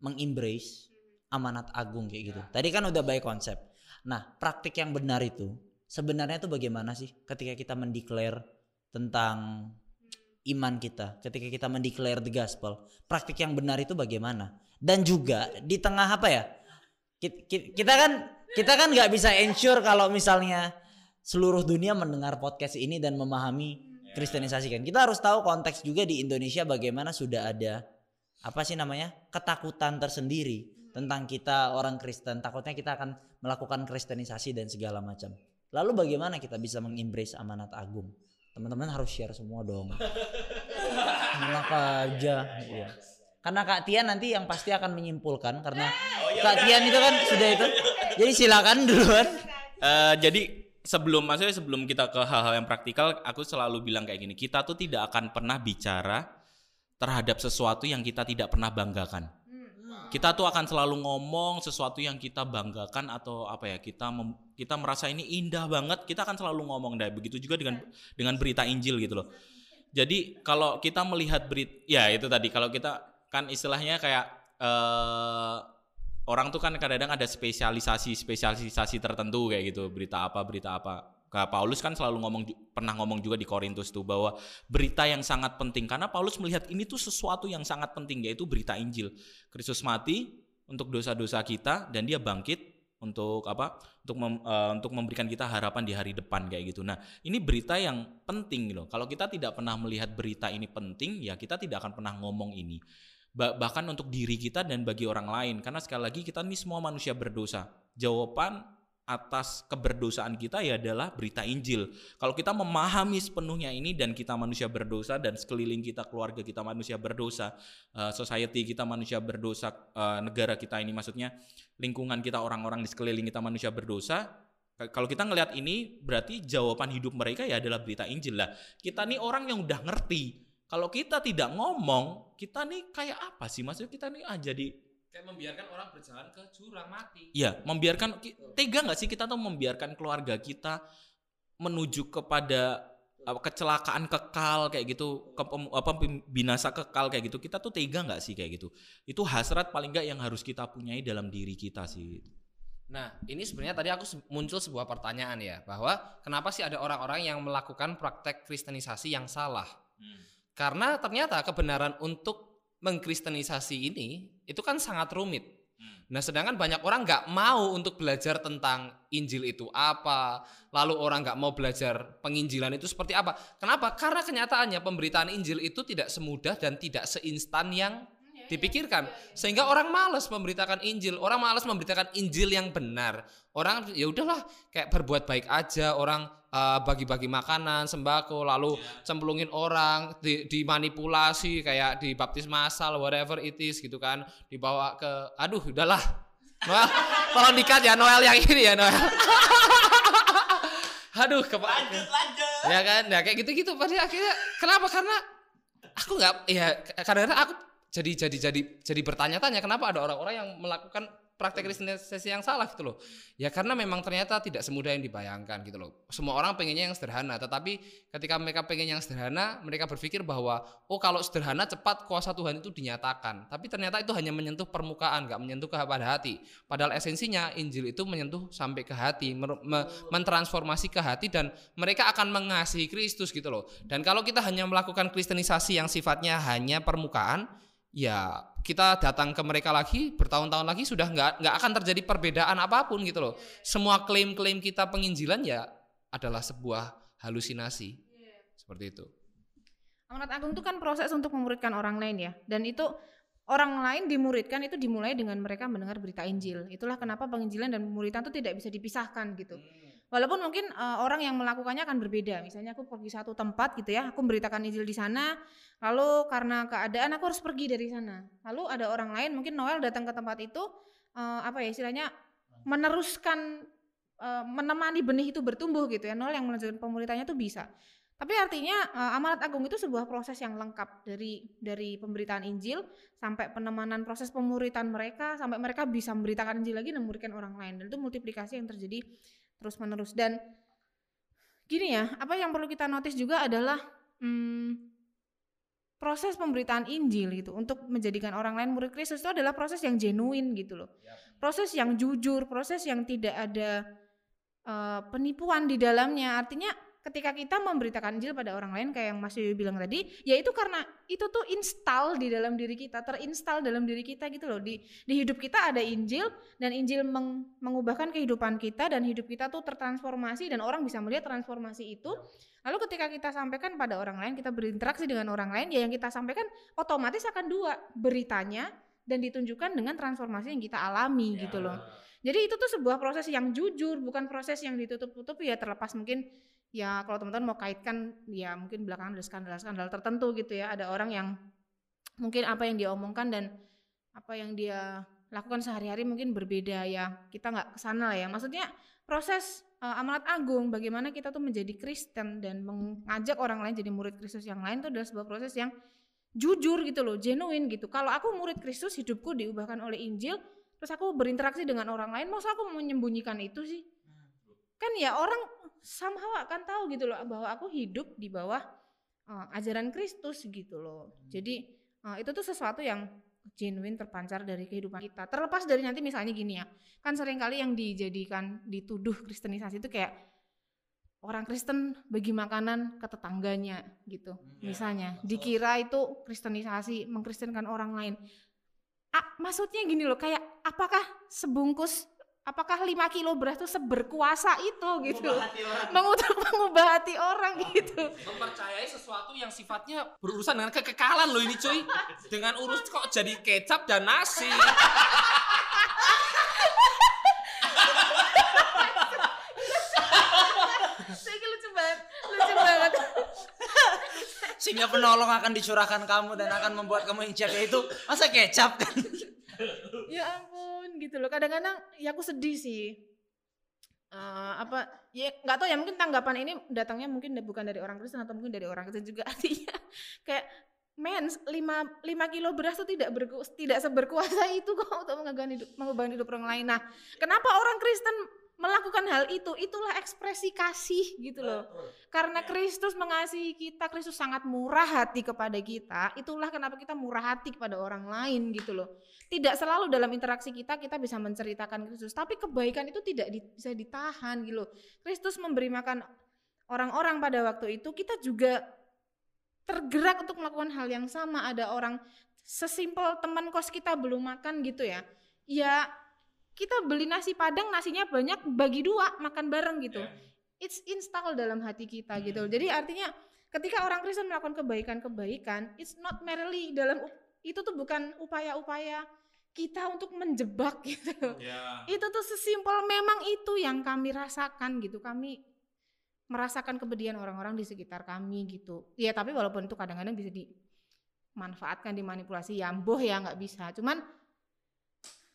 mengembrace amanat agung kayak gitu. Tadi kan udah baik konsep. Nah, praktik yang benar itu sebenarnya itu bagaimana sih ketika kita mendeklar tentang iman kita, ketika kita mendeklar the gospel, praktik yang benar itu bagaimana? Dan juga di tengah apa ya? Ki- ki- Kita kan kita kan nggak bisa ensure kalau misalnya seluruh dunia mendengar podcast ini dan memahami kristenisasi kan. Kita harus tahu konteks juga di Indonesia bagaimana sudah ada apa sih namanya ketakutan tersendiri tentang kita orang Kristen. Takutnya kita akan melakukan kristenisasi dan segala macam. Lalu bagaimana kita bisa mengembrace amanat agung? Teman-teman harus share semua dong. Enak aja. Iya. karena Kak Tian nanti yang pasti akan menyimpulkan karena Kak Tian itu kan sudah itu jadi silakan duluan Eh, jadi sebelum maksudnya sebelum kita ke hal-hal yang praktikal, aku selalu bilang kayak gini, kita tuh tidak akan pernah bicara terhadap sesuatu yang kita tidak pernah banggakan. Kita tuh akan selalu ngomong sesuatu yang kita banggakan atau apa ya kita mem- kita merasa ini indah banget, kita akan selalu ngomong dan begitu juga dengan dengan berita Injil gitu loh. Jadi kalau kita melihat berita, ya itu tadi kalau kita kan istilahnya kayak eh orang tuh kan kadang-kadang ada spesialisasi spesialisasi tertentu kayak gitu. Berita apa berita apa. Kak Paulus kan selalu ngomong pernah ngomong juga di Korintus tuh bahwa berita yang sangat penting. Karena Paulus melihat ini tuh sesuatu yang sangat penting yaitu berita Injil. Kristus mati untuk dosa-dosa kita dan dia bangkit untuk apa? Untuk mem- eh, untuk memberikan kita harapan di hari depan kayak gitu. Nah ini berita yang penting loh. Kalau kita tidak pernah melihat berita ini penting ya kita tidak akan pernah ngomong ini bahkan untuk diri kita dan bagi orang lain. Karena sekali lagi kita ini semua manusia berdosa. Jawaban atas keberdosaan kita ya adalah berita Injil. Kalau kita memahami sepenuhnya ini dan kita manusia berdosa dan sekeliling kita keluarga kita manusia berdosa eh, society kita manusia berdosa eh, negara kita ini maksudnya lingkungan kita orang-orang di sekeliling kita manusia berdosa kalau kita ngelihat ini berarti jawaban hidup mereka ya adalah berita Injil lah. Kita nih orang yang udah ngerti kalau kita tidak ngomong, kita nih kayak apa sih? Maksudnya kita nih ah jadi kayak membiarkan orang berjalan ke jurang mati. ya membiarkan tega nggak sih kita tuh membiarkan keluarga kita menuju kepada apa, kecelakaan kekal kayak gitu, ke, apa binasa kekal kayak gitu. Kita tuh tega nggak sih kayak gitu? Itu hasrat paling nggak yang harus kita punyai dalam diri kita sih. Nah, ini sebenarnya tadi aku muncul sebuah pertanyaan ya, bahwa kenapa sih ada orang-orang yang melakukan praktek kristenisasi yang salah? Karena ternyata kebenaran untuk mengkristenisasi ini itu kan sangat rumit. Hmm. Nah, sedangkan banyak orang nggak mau untuk belajar tentang Injil itu apa, lalu orang nggak mau belajar penginjilan itu seperti apa. Kenapa? Karena kenyataannya pemberitaan Injil itu tidak semudah dan tidak seinstan yang dipikirkan. Sehingga orang malas memberitakan Injil, orang malas memberitakan Injil yang benar. Orang ya udahlah kayak berbuat baik aja, orang eh, bagi-bagi makanan, sembako, lalu cemplungin orang, di- dimanipulasi kayak dibaptis massal, whatever it is gitu kan, dibawa ke, aduh udahlah, Noel, tolong dikat ya Noel yang ini ya Noel. aduh, kepa- Lanjut lanjut. ya kan? Ya kayak gitu-gitu. Pada akhirnya kenapa? Karena aku nggak ya kadang-kadang aku jadi jadi jadi jadi bertanya-tanya kenapa ada orang-orang yang melakukan praktek kristenisasi yang salah gitu loh? Ya karena memang ternyata tidak semudah yang dibayangkan gitu loh. Semua orang pengennya yang sederhana tetapi ketika mereka pengen yang sederhana mereka berpikir bahwa oh kalau sederhana cepat kuasa Tuhan itu dinyatakan. Tapi ternyata itu hanya menyentuh permukaan nggak menyentuh ke pada hati. Padahal esensinya Injil itu menyentuh sampai ke hati mentransformasi ke hati dan mereka akan mengasihi Kristus gitu loh. Dan kalau kita hanya melakukan kristenisasi yang sifatnya hanya permukaan, ya kita datang ke mereka lagi bertahun-tahun lagi sudah nggak nggak akan terjadi perbedaan apa pun gitu loh. Semua klaim-klaim kita penginjilan ya adalah sebuah halusinasi. Seperti itu. Amanat agung itu kan proses untuk memuridkan orang lain ya. Dan itu orang lain dimuridkan itu dimulai dengan mereka mendengar berita Injil. Itulah kenapa penginjilan dan pemuridan itu tidak bisa dipisahkan gitu. Walaupun mungkin eh, orang yang melakukannya akan berbeda. Misalnya aku pergi satu tempat gitu ya, aku memberitakan Injil di sana, lalu karena keadaan aku harus pergi dari sana. Lalu ada orang lain, mungkin Noel datang ke tempat itu eh, apa ya istilahnya meneruskan eh, menemani benih itu bertumbuh gitu ya. Noel yang melanjutkan pemuritannya itu bisa. Tapi artinya eh, amanat agung itu sebuah proses yang lengkap dari dari pemberitaan Injil sampai penemanan proses pemuritan mereka sampai mereka bisa memberitakan Injil lagi dan memuridkan orang lain dan itu multiplikasi yang terjadi terus menerus dan gini ya apa yang perlu kita notice juga adalah hmm, proses pemberitaan Injil gitu untuk menjadikan orang lain murid Kristus itu adalah proses yang genuine gitu loh. Proses yang jujur proses yang tidak ada eh, penipuan di dalamnya. Artinya ketika kita memberitakan Injil pada orang lain kayak yang Mas Yoyo bilang tadi, ya itu karena itu tuh install di dalam diri kita, terinstal dalam diri kita gitu loh. Di di hidup kita ada Injil dan Injil meng- mengubahkan kehidupan kita dan hidup kita tuh tertransformasi dan orang bisa melihat transformasi itu. Lalu ketika kita sampaikan pada orang lain, kita berinteraksi dengan orang lain, ya yang kita sampaikan otomatis akan dua beritanya dan ditunjukkan dengan transformasi yang kita alami gitu loh. Jadi itu tuh sebuah proses yang jujur, bukan proses yang ditutup-tutupi ya terlepas mungkin ya kalau teman-teman mau kaitkan ya mungkin belakangan ada skandal-skandal tertentu gitu ya. Ada orang yang mungkin apa yang dia omongkan dan apa yang dia lakukan sehari-hari mungkin berbeda ya. Kita nggak ke sana lah ya. Maksudnya proses eh, amanat agung bagaimana kita tuh menjadi Kristen dan mengajak orang lain jadi murid Kristus yang lain itu adalah sebuah proses yang jujur gitu loh, genuine gitu. Kalau aku murid Kristus, hidupku diubahkan oleh Injil, terus aku berinteraksi dengan orang lain, masa aku menyembunyikan itu sih? Kan ya orang somehow akan tahu gitu loh bahwa aku hidup di bawah eh, ajaran Kristus gitu loh. Jadi eh, itu tuh sesuatu yang genuine terpancar dari kehidupan kita. Terlepas dari nanti misalnya gini ya, kan sering kali yang dijadikan dituduh kristenisasi itu kayak orang Kristen bagi makanan ke tetangganya gitu. Misalnya dikira itu kristenisasi, mengkristenkan orang lain. Ah, maksudnya gini loh, kayak apakah sebungkus apakah 5 kilo beras itu seberkuasa itu gitu. Mengutuk mengubah hati orang gitu. Mempercayai sesuatu yang sifatnya berurusan dengan kekekalan loh ini cuy. Dengan urus kok jadi kecap dan nasi. Sehingga penolong akan dicurahkan kamu dan akan membuat kamu jaga itu masa kecap kan? ya ampun gitu loh. Kadang-kadang ya aku sedih sih. Eh, apa ya nggak tahu ya mungkin tanggapan ini datangnya mungkin bukan dari orang Kristen atau mungkin dari orang Kristen juga artinya. Kayak men 5 5 kilo beras tuh tidak berku, tidak seberkuasa itu kok untuk mengubah hidup mengubah hidup orang lain. Nah kenapa orang Kristen melakukan hal itu itulah ekspresi kasih gitu loh. Karena Kristus mengasihi kita Kristus sangat murah hati kepada kita itulah kenapa kita murah hati kepada orang lain gitu loh. Tidak selalu dalam interaksi kita kita bisa menceritakan Kristus tapi kebaikan itu tidak di- bisa ditahan gitu loh. Kristus memberi makan orang-orang pada waktu itu kita juga tergerak untuk melakukan hal yang sama. Ada orang sesimpel teman kos kita belum makan gitu ya. Ya kita beli nasi padang nasinya banyak bagi dua makan bareng gitu. It's install dalam hati kita gitu. Jadi artinya ketika orang Kristen melakukan kebaikan-kebaikan it's not merely dalam itu tuh bukan upaya-upaya kita untuk menjebak gitu. Ya. itu tuh sesimpel memang itu yang kami rasakan gitu. Kami merasakan kepedihan orang-orang di sekitar kami gitu. Ya tapi walaupun itu kadang-kadang bisa dimanfaatkan dimanipulasi ya boh ya nggak bisa. Cuman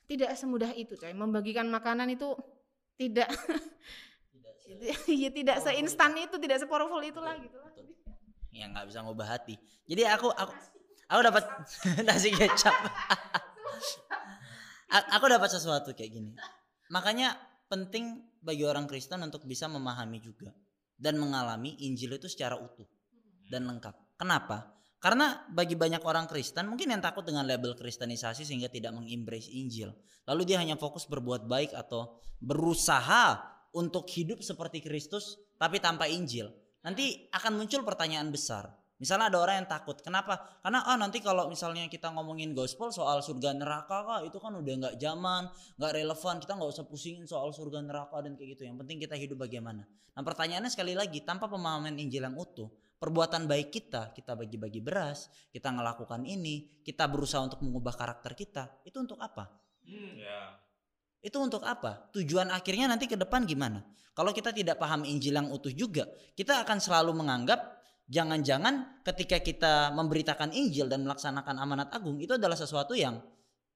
tidak semudah itu coy membagikan makanan itu tidak ya tidak seinstan itu tidak sepowerful itulah gitu lah Ya nggak bisa ngubah hati. Jadi aku aku aku dapat nasi kecap. Aku dapat sesuatu kayak gini. Makanya penting bagi orang Kristen untuk bisa memahami juga dan mengalami Injil itu secara utuh dan lengkap. Kenapa? Karena bagi banyak orang Kristen mungkin yang takut dengan label kristenisasi sehingga tidak mengembrace Injil. Lalu dia hanya fokus berbuat baik atau berusaha untuk hidup seperti Kristus tapi tanpa Injil. Nanti akan muncul pertanyaan besar. Misalnya ada orang yang takut, kenapa? Karena ah nanti kalau misalnya kita ngomongin gospel soal surga neraka kak itu kan udah nggak zaman, nggak relevan, kita nggak usah pusingin soal surga neraka dan kayak gitu. Yang penting kita hidup bagaimana. Nah pertanyaannya sekali lagi, tanpa pemahaman Injil yang utuh, perbuatan baik kita, kita bagi-bagi beras, kita ngelakukan ini, kita berusaha untuk mengubah karakter kita, itu untuk apa? Ya. Itu untuk apa? Tujuan akhirnya nanti ke depan gimana? Kalau kita tidak paham Injil yang utuh juga, kita akan selalu menganggap jangan-jangan ketika kita memberitakan Injil dan melaksanakan amanat agung itu adalah sesuatu yang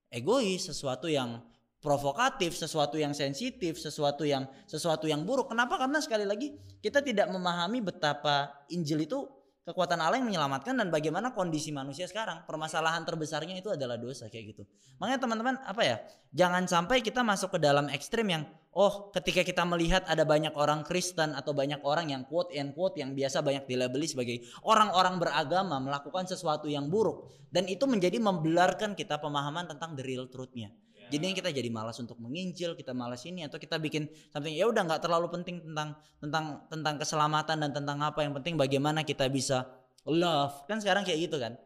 egois, sesuatu yang provokatif, sesuatu yang sensitif, sesuatu yang sesuatu yang buruk. Kenapa? Karena sekali lagi kita tidak memahami betapa Injil itu kekuatan Allah yang menyelamatkan dan bagaimana kondisi manusia sekarang. Permasalahan terbesarnya itu adalah dosa kayak gitu. Makanya teman-teman apa ya? Jangan sampai kita masuk ke dalam ekstrim yang oh ketika kita melihat ada banyak orang Kristen atau banyak orang yang quote and quote yang biasa banyak dilabeli sebagai orang-orang beragama melakukan sesuatu yang buruk dan itu menjadi membelarkan kita pemahaman tentang the real truth-nya. Jadinya kita jadi malas untuk menginjil, kita malas ini atau kita bikin something ya udah nggak terlalu penting tentang tentang tentang keselamatan dan tentang apa yang penting bagaimana kita bisa love. Kan sekarang kayak gitu kan.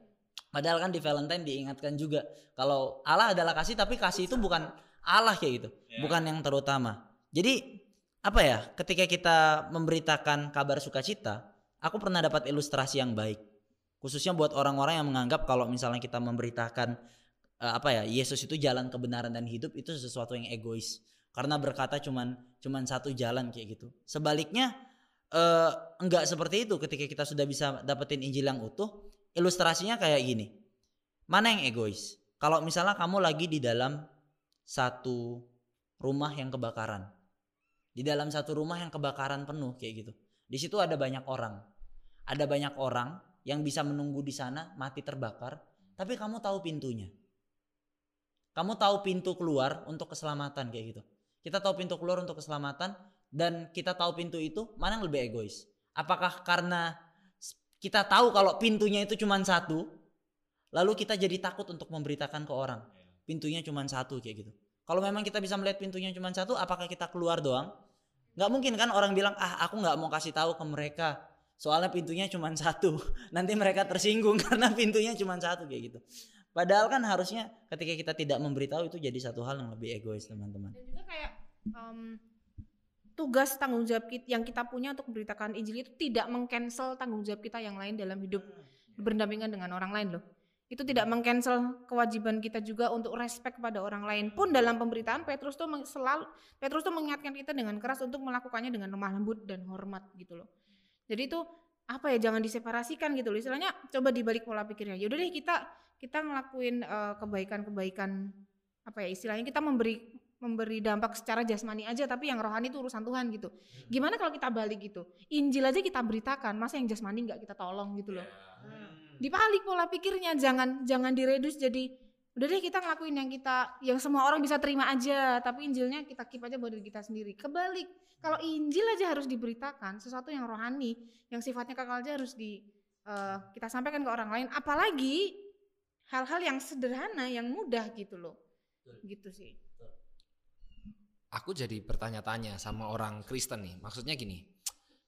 Padahal kan di Valentine diingatkan juga kalau Allah adalah kasih tapi kasih itu bukan Allah kayak gitu, bukan yang terutama. Jadi apa ya? Ketika kita memberitakan kabar sukacita, aku pernah dapat ilustrasi yang baik. Khususnya buat orang-orang yang menganggap kalau misalnya kita memberitakan eh, apa ya Yesus itu jalan kebenaran dan hidup itu sesuatu yang egois. Karena berkata cuman cuman satu jalan kayak gitu. Sebaliknya eh, enggak seperti itu ketika kita sudah bisa dapetin Injil yang utuh ilustrasinya kayak gini. Mana yang egois? Kalau misalnya kamu lagi di dalam satu rumah yang kebakaran. Di dalam satu rumah yang kebakaran penuh kayak gitu. Di situ ada banyak orang. Ada banyak orang yang bisa menunggu di sana mati terbakar tapi kamu tahu pintunya kamu tahu pintu keluar untuk keselamatan kayak gitu. Kita tahu pintu keluar untuk keselamatan dan kita tahu pintu itu mana yang lebih egois? Apakah karena kita tahu kalau pintunya itu cuma satu, lalu kita jadi takut untuk memberitakan ke orang pintunya cuma satu kayak gitu. Kalau memang kita bisa melihat pintunya cuma satu, apakah kita keluar doang? Nggak mungkin kan orang bilang ah aku nggak mau kasih tahu ke mereka soalnya pintunya cuma satu. Nanti mereka tersinggung karena pintunya cuma satu kayak gitu. Padahal kan harusnya ketika kita tidak memberitahu itu jadi satu hal yang lebih egois teman-teman. dan juga kayak em, tugas tanggung jawab kit- yang kita punya untuk memberitakan Injil itu tidak mengcancel tanggung jawab kita yang lain dalam hidup berdampingan dengan orang lain loh. Itu tidak mengcancel kewajiban kita juga untuk respect kepada orang lain. Pun dalam pemberitaan Petrus tuh selalu Petrus tuh mengingatkan kita dengan keras untuk melakukannya dengan lemah lembut dan hormat gitu loh. Jadi itu apa ya jangan diseparasikan gitu loh. Istilahnya coba dibalik pola pikirnya. Yaudah deh kita kita ngelakuin eh, kebaikan-kebaikan apa ya istilahnya kita memberi memberi dampak secara jasmani aja tapi yang rohani itu urusan Tuhan gitu. Gimana kalau kita balik gitu? Injil aja kita beritakan masa yang jasmani nggak? Kita tolong gitu loh. Dibalik pola pikirnya jangan jangan diredus jadi udah deh kita ngelakuin yang kita yang semua orang bisa terima aja. Tapi Injilnya kita keep aja buat diri kita sendiri. Kebalik. Kalau Injil aja harus diberitakan sesuatu yang rohani yang sifatnya kekal aja harus di eh, kita sampaikan ke orang lain. Apalagi hal-hal yang sederhana yang mudah gitu loh. Gitu sih. Aku jadi bertanya-tanya sama orang Kristen nih. Maksudnya gini,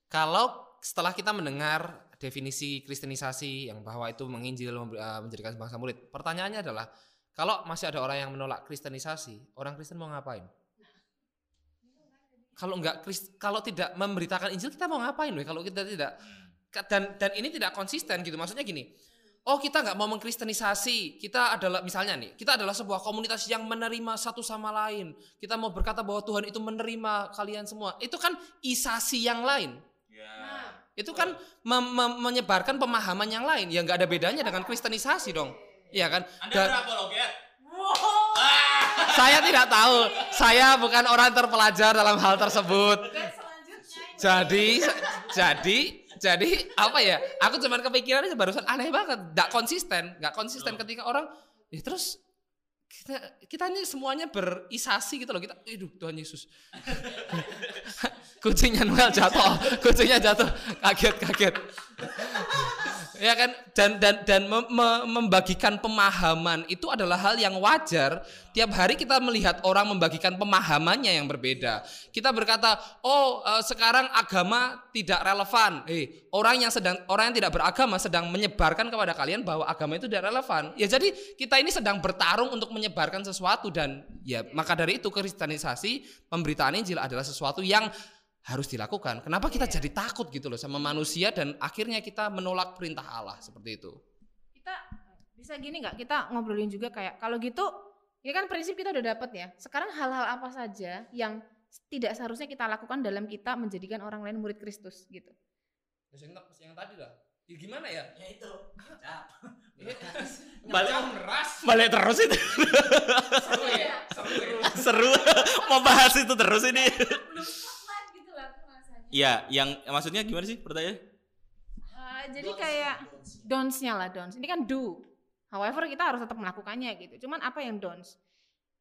kalau setelah kita mendengar definisi kristenisasi yang bahwa itu menginjil eh, menjadikan bangsa murid. Pertanyaannya adalah kalau masih ada orang yang menolak kristenisasi, orang Kristen mau ngapain? Kalau enggak kalau tidak memberitakan Injil kita mau ngapain weh? Kalau kita tidak dan dan ini tidak konsisten gitu. Maksudnya gini. Oh kita nggak mau mengkristenisasi, kita adalah misalnya nih, kita adalah sebuah komunitas yang menerima satu sama lain. Kita mau berkata bahwa Tuhan itu menerima kalian semua. Itu kan isasi yang lain. Itu kan menyebarkan pemahaman yang lain yang nggak ada bedanya dengan kristenisasi dong. Iya kan? Dan- loh, Ger? saya tidak tahu. Saya bukan orang terpelajar dalam hal tersebut. Jadi jadi jadi apa ya? Aku cuman kepikirannya barusan aneh banget, nggak konsisten, nggak konsisten ketika orang ya terus kita kita ini semuanya berisasi gitu loh kita aduh Tuhan Yesus kucingnya Noel jatuh kucingnya jatuh kaget kaget ya kan? Dan dan dan mem- me- membagikan pemahaman itu adalah hal yang wajar. Tiap hari kita melihat orang membagikan pemahamannya yang berbeda. Kita berkata oh eh, sekarang agama tidak relevan. Eh orang yang sedang orang yang tidak beragama sedang menyebarkan kepada kalian bahwa agama itu tidak relevan. Ya jadi kita ini sedang bertarung untuk menyebarkan sesuatu dan ya maka dari itu kristenisasi pemberitaan Injil adalah sesuatu yang harus dilakukan. Kenapa kita jadi takut gitu loh sama manusia dan akhirnya kita menolak perintah Allah seperti itu? kita bisa gini nggak kita ngobrolin juga kayak kalau gitu ya kan prinsip kita udah dapet ya sekarang hal-hal apa saja yang tidak seharusnya kita lakukan dalam kita menjadikan orang lain murid Kristus gitu Yang, yang tadi lah. Ya gimana ya? Ya itu. Balik, meras. balik terus itu. Seru ya? Seru ya? Seru. Mau bahas itu terus ini. belum kuat gitu lah rasanya Iya, yang maksudnya gimana sih pertanyaan? Eh, jadi kayak don'ts-nya lah don'ts. Ini kan do. However kita harus tetap melakukannya gitu. Cuman apa yang don'ts?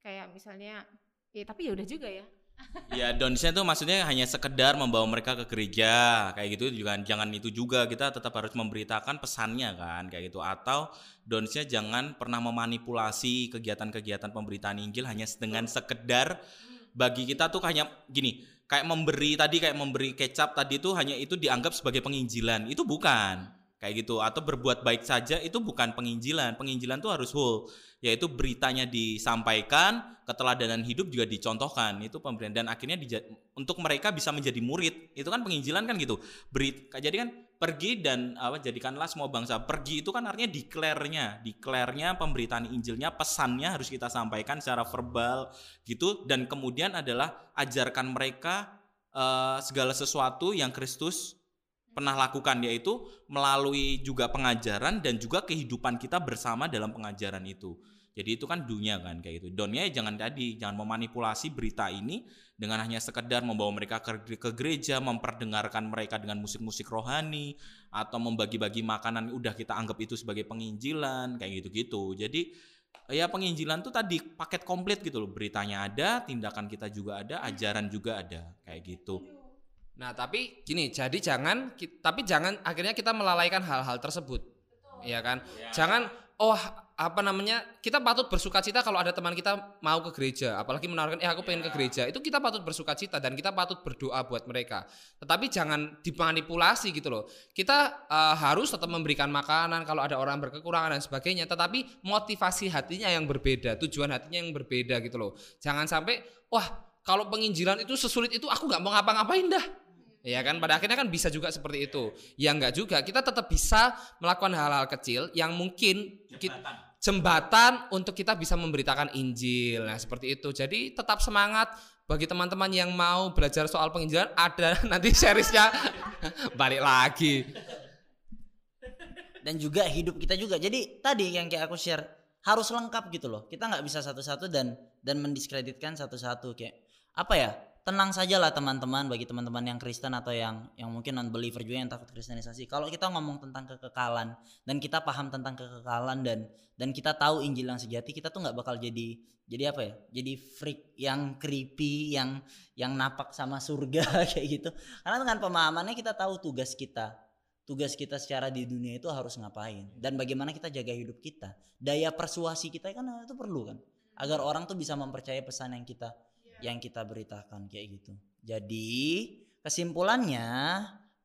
Kayak misalnya ya tapi ya udah juga ya. Ya donsnya tuh maksudnya hanya sekedar membawa mereka ke gereja. Kayak gitu juga jangan itu juga. Kita tetap harus memberitakan pesannya kan kayak gitu. Atau donsnya jangan pernah memanipulasi kegiatan-kegiatan pemberitaan Injil hanya dengan sekedar bagi kita tuh hanya gini kayak memberi tadi kayak memberi kecap tadi tuh hanya itu dianggap sebagai penginjilan. Itu bukan kayak gitu. Atau berbuat baik saja itu bukan penginjilan. Penginjilan tuh harus whole yaitu beritanya disampaikan keteladanan hidup juga dicontohkan. Itu pemberian. Dan akhirnya dija- untuk mereka bisa menjadi murid. Itu kan penginjilan kan gitu. Beri jadi kan pergi dan apa jadikanlah semua bangsa. Pergi itu kan artinya declare-nya. Declare-nya pemberitaan Injilnya pesannya harus kita sampaikan secara verbal gitu. Dan kemudian adalah ajarkan mereka eh, segala sesuatu yang Kristus pernah lakukan yaitu melalui juga pengajaran dan juga kehidupan kita bersama dalam pengajaran itu. Jadi itu kan dunia kan kayak gitu. Donnya ya jangan tadi jangan memanipulasi berita ini dengan hanya sekedar membawa mereka ke, ke gereja, memperdengarkan mereka dengan musik-musik rohani atau membagi-bagi makanan udah kita anggap itu sebagai penginjilan kayak gitu-gitu. Jadi ya penginjilan tuh tadi paket komplit gitu loh. Beritanya ada, tindakan kita juga ada, ajaran juga ada kayak gitu. Nah, tapi gini, jadi jangan tapi jangan akhirnya kita melalaikan hal-hal tersebut. Iya kan? Jangan oh apa namanya? Kita patut bersuka cita kalau ada teman kita mau ke gereja, apalagi menawarkan eh aku pengen ke gereja. Itu kita patut bersuka cita dan kita patut berdoa buat mereka. Tetapi jangan dimanipulasi gitu loh. Kita eh, harus tetap memberikan makanan kalau ada orang berkekurangan dan sebagainya, tetapi motivasi hatinya yang berbeda, tujuan hatinya yang berbeda gitu loh. Jangan sampai wah kalau penginjilan itu sesulit itu aku nggak mau ngapa-ngapain dah. Ya kan pada akhirnya kan bisa juga seperti itu. Ya enggak juga. Kita tetap bisa melakukan hal-hal kecil yang mungkin ki- jembatan untuk kita bisa memberitakan Injil. Nah, seperti itu. Jadi tetap semangat bagi teman-teman yang mau belajar soal penginjilan ada nanti seriesnya balik lagi. dan juga hidup kita juga. Jadi tadi yang kayak aku share harus lengkap gitu loh. Kita nggak bisa satu-satu dan dan mendiskreditkan satu-satu kayak apa ya? Tenang sajalah teman-teman bagi teman-teman yang Kristen atau yang yang mungkin non believer juga yang takut kristenisasi. Kalau kita ngomong tentang kekekalan dan kita paham tentang kekekalan dan dan kita tahu Injil yang sejati, kita tuh nggak bakal jadi jadi apa ya? Jadi freak yang creepy, yang yang napak sama surga kayak gitu. Karena dengan pemahamannya kita tahu tugas kita tugas kita secara di dunia itu harus ngapain dan bagaimana kita jaga hidup kita daya persuasi kita kan itu perlu kan agar orang tuh bisa mempercayai pesan yang kita yang kita beritakan kayak gitu jadi kesimpulannya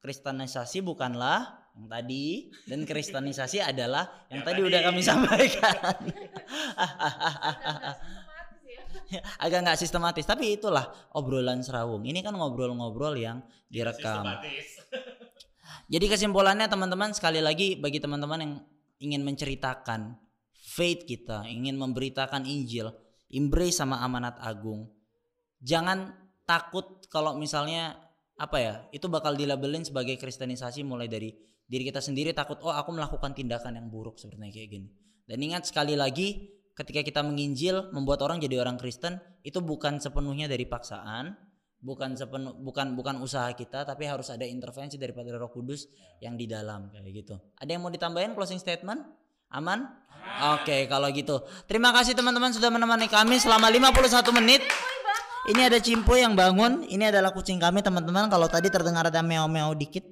kristenisasi bukanlah yang tadi dan kristenisasi adalah yang tadi udah kami sampaikan. Agak nggak sistematis, tapi itulah obrolan serawung. Ini kan ngobrol-ngobrol yang direkam. Jadi kesimpulannya teman-teman sekali lagi bagi teman-teman yang ingin menceritakan faith kita, ingin memberitakan Injil, embrace sama amanat agung. Jangan takut kalau misalnya apa ya, itu bakal dilabelin sebagai kristenisasi mulai dari diri kita sendiri takut oh aku melakukan tindakan yang buruk sepertinya kayak gini. Dan ingat sekali lagi ketika kita menginjil membuat orang jadi orang Kristen itu bukan sepenuhnya dari paksaan, bukan sepenuh bukan bukan usaha kita tapi harus ada intervensi daripada Roh Kudus yang di dalam kayak gitu. Ada yang mau ditambahin closing statement? Aman? Oke, kalau gitu. Terima kasih teman-teman sudah menemani kami selama 51 menit. Ini ada Cimpo yang bangun. Ini adalah kucing kami teman-teman. Kalau tadi terdengar ada meow-meow dikit,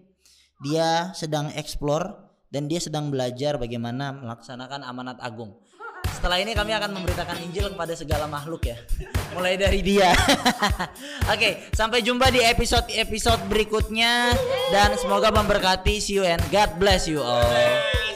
dia sedang explore dan dia sedang belajar bagaimana melaksanakan amanat agung. Setelah ini kami akan memberitakan Injil kepada segala makhluk ya. Mulai dari dia. Oke, sampai jumpa di episode-episode berikutnya dan semoga memberkati see you and God bless you all.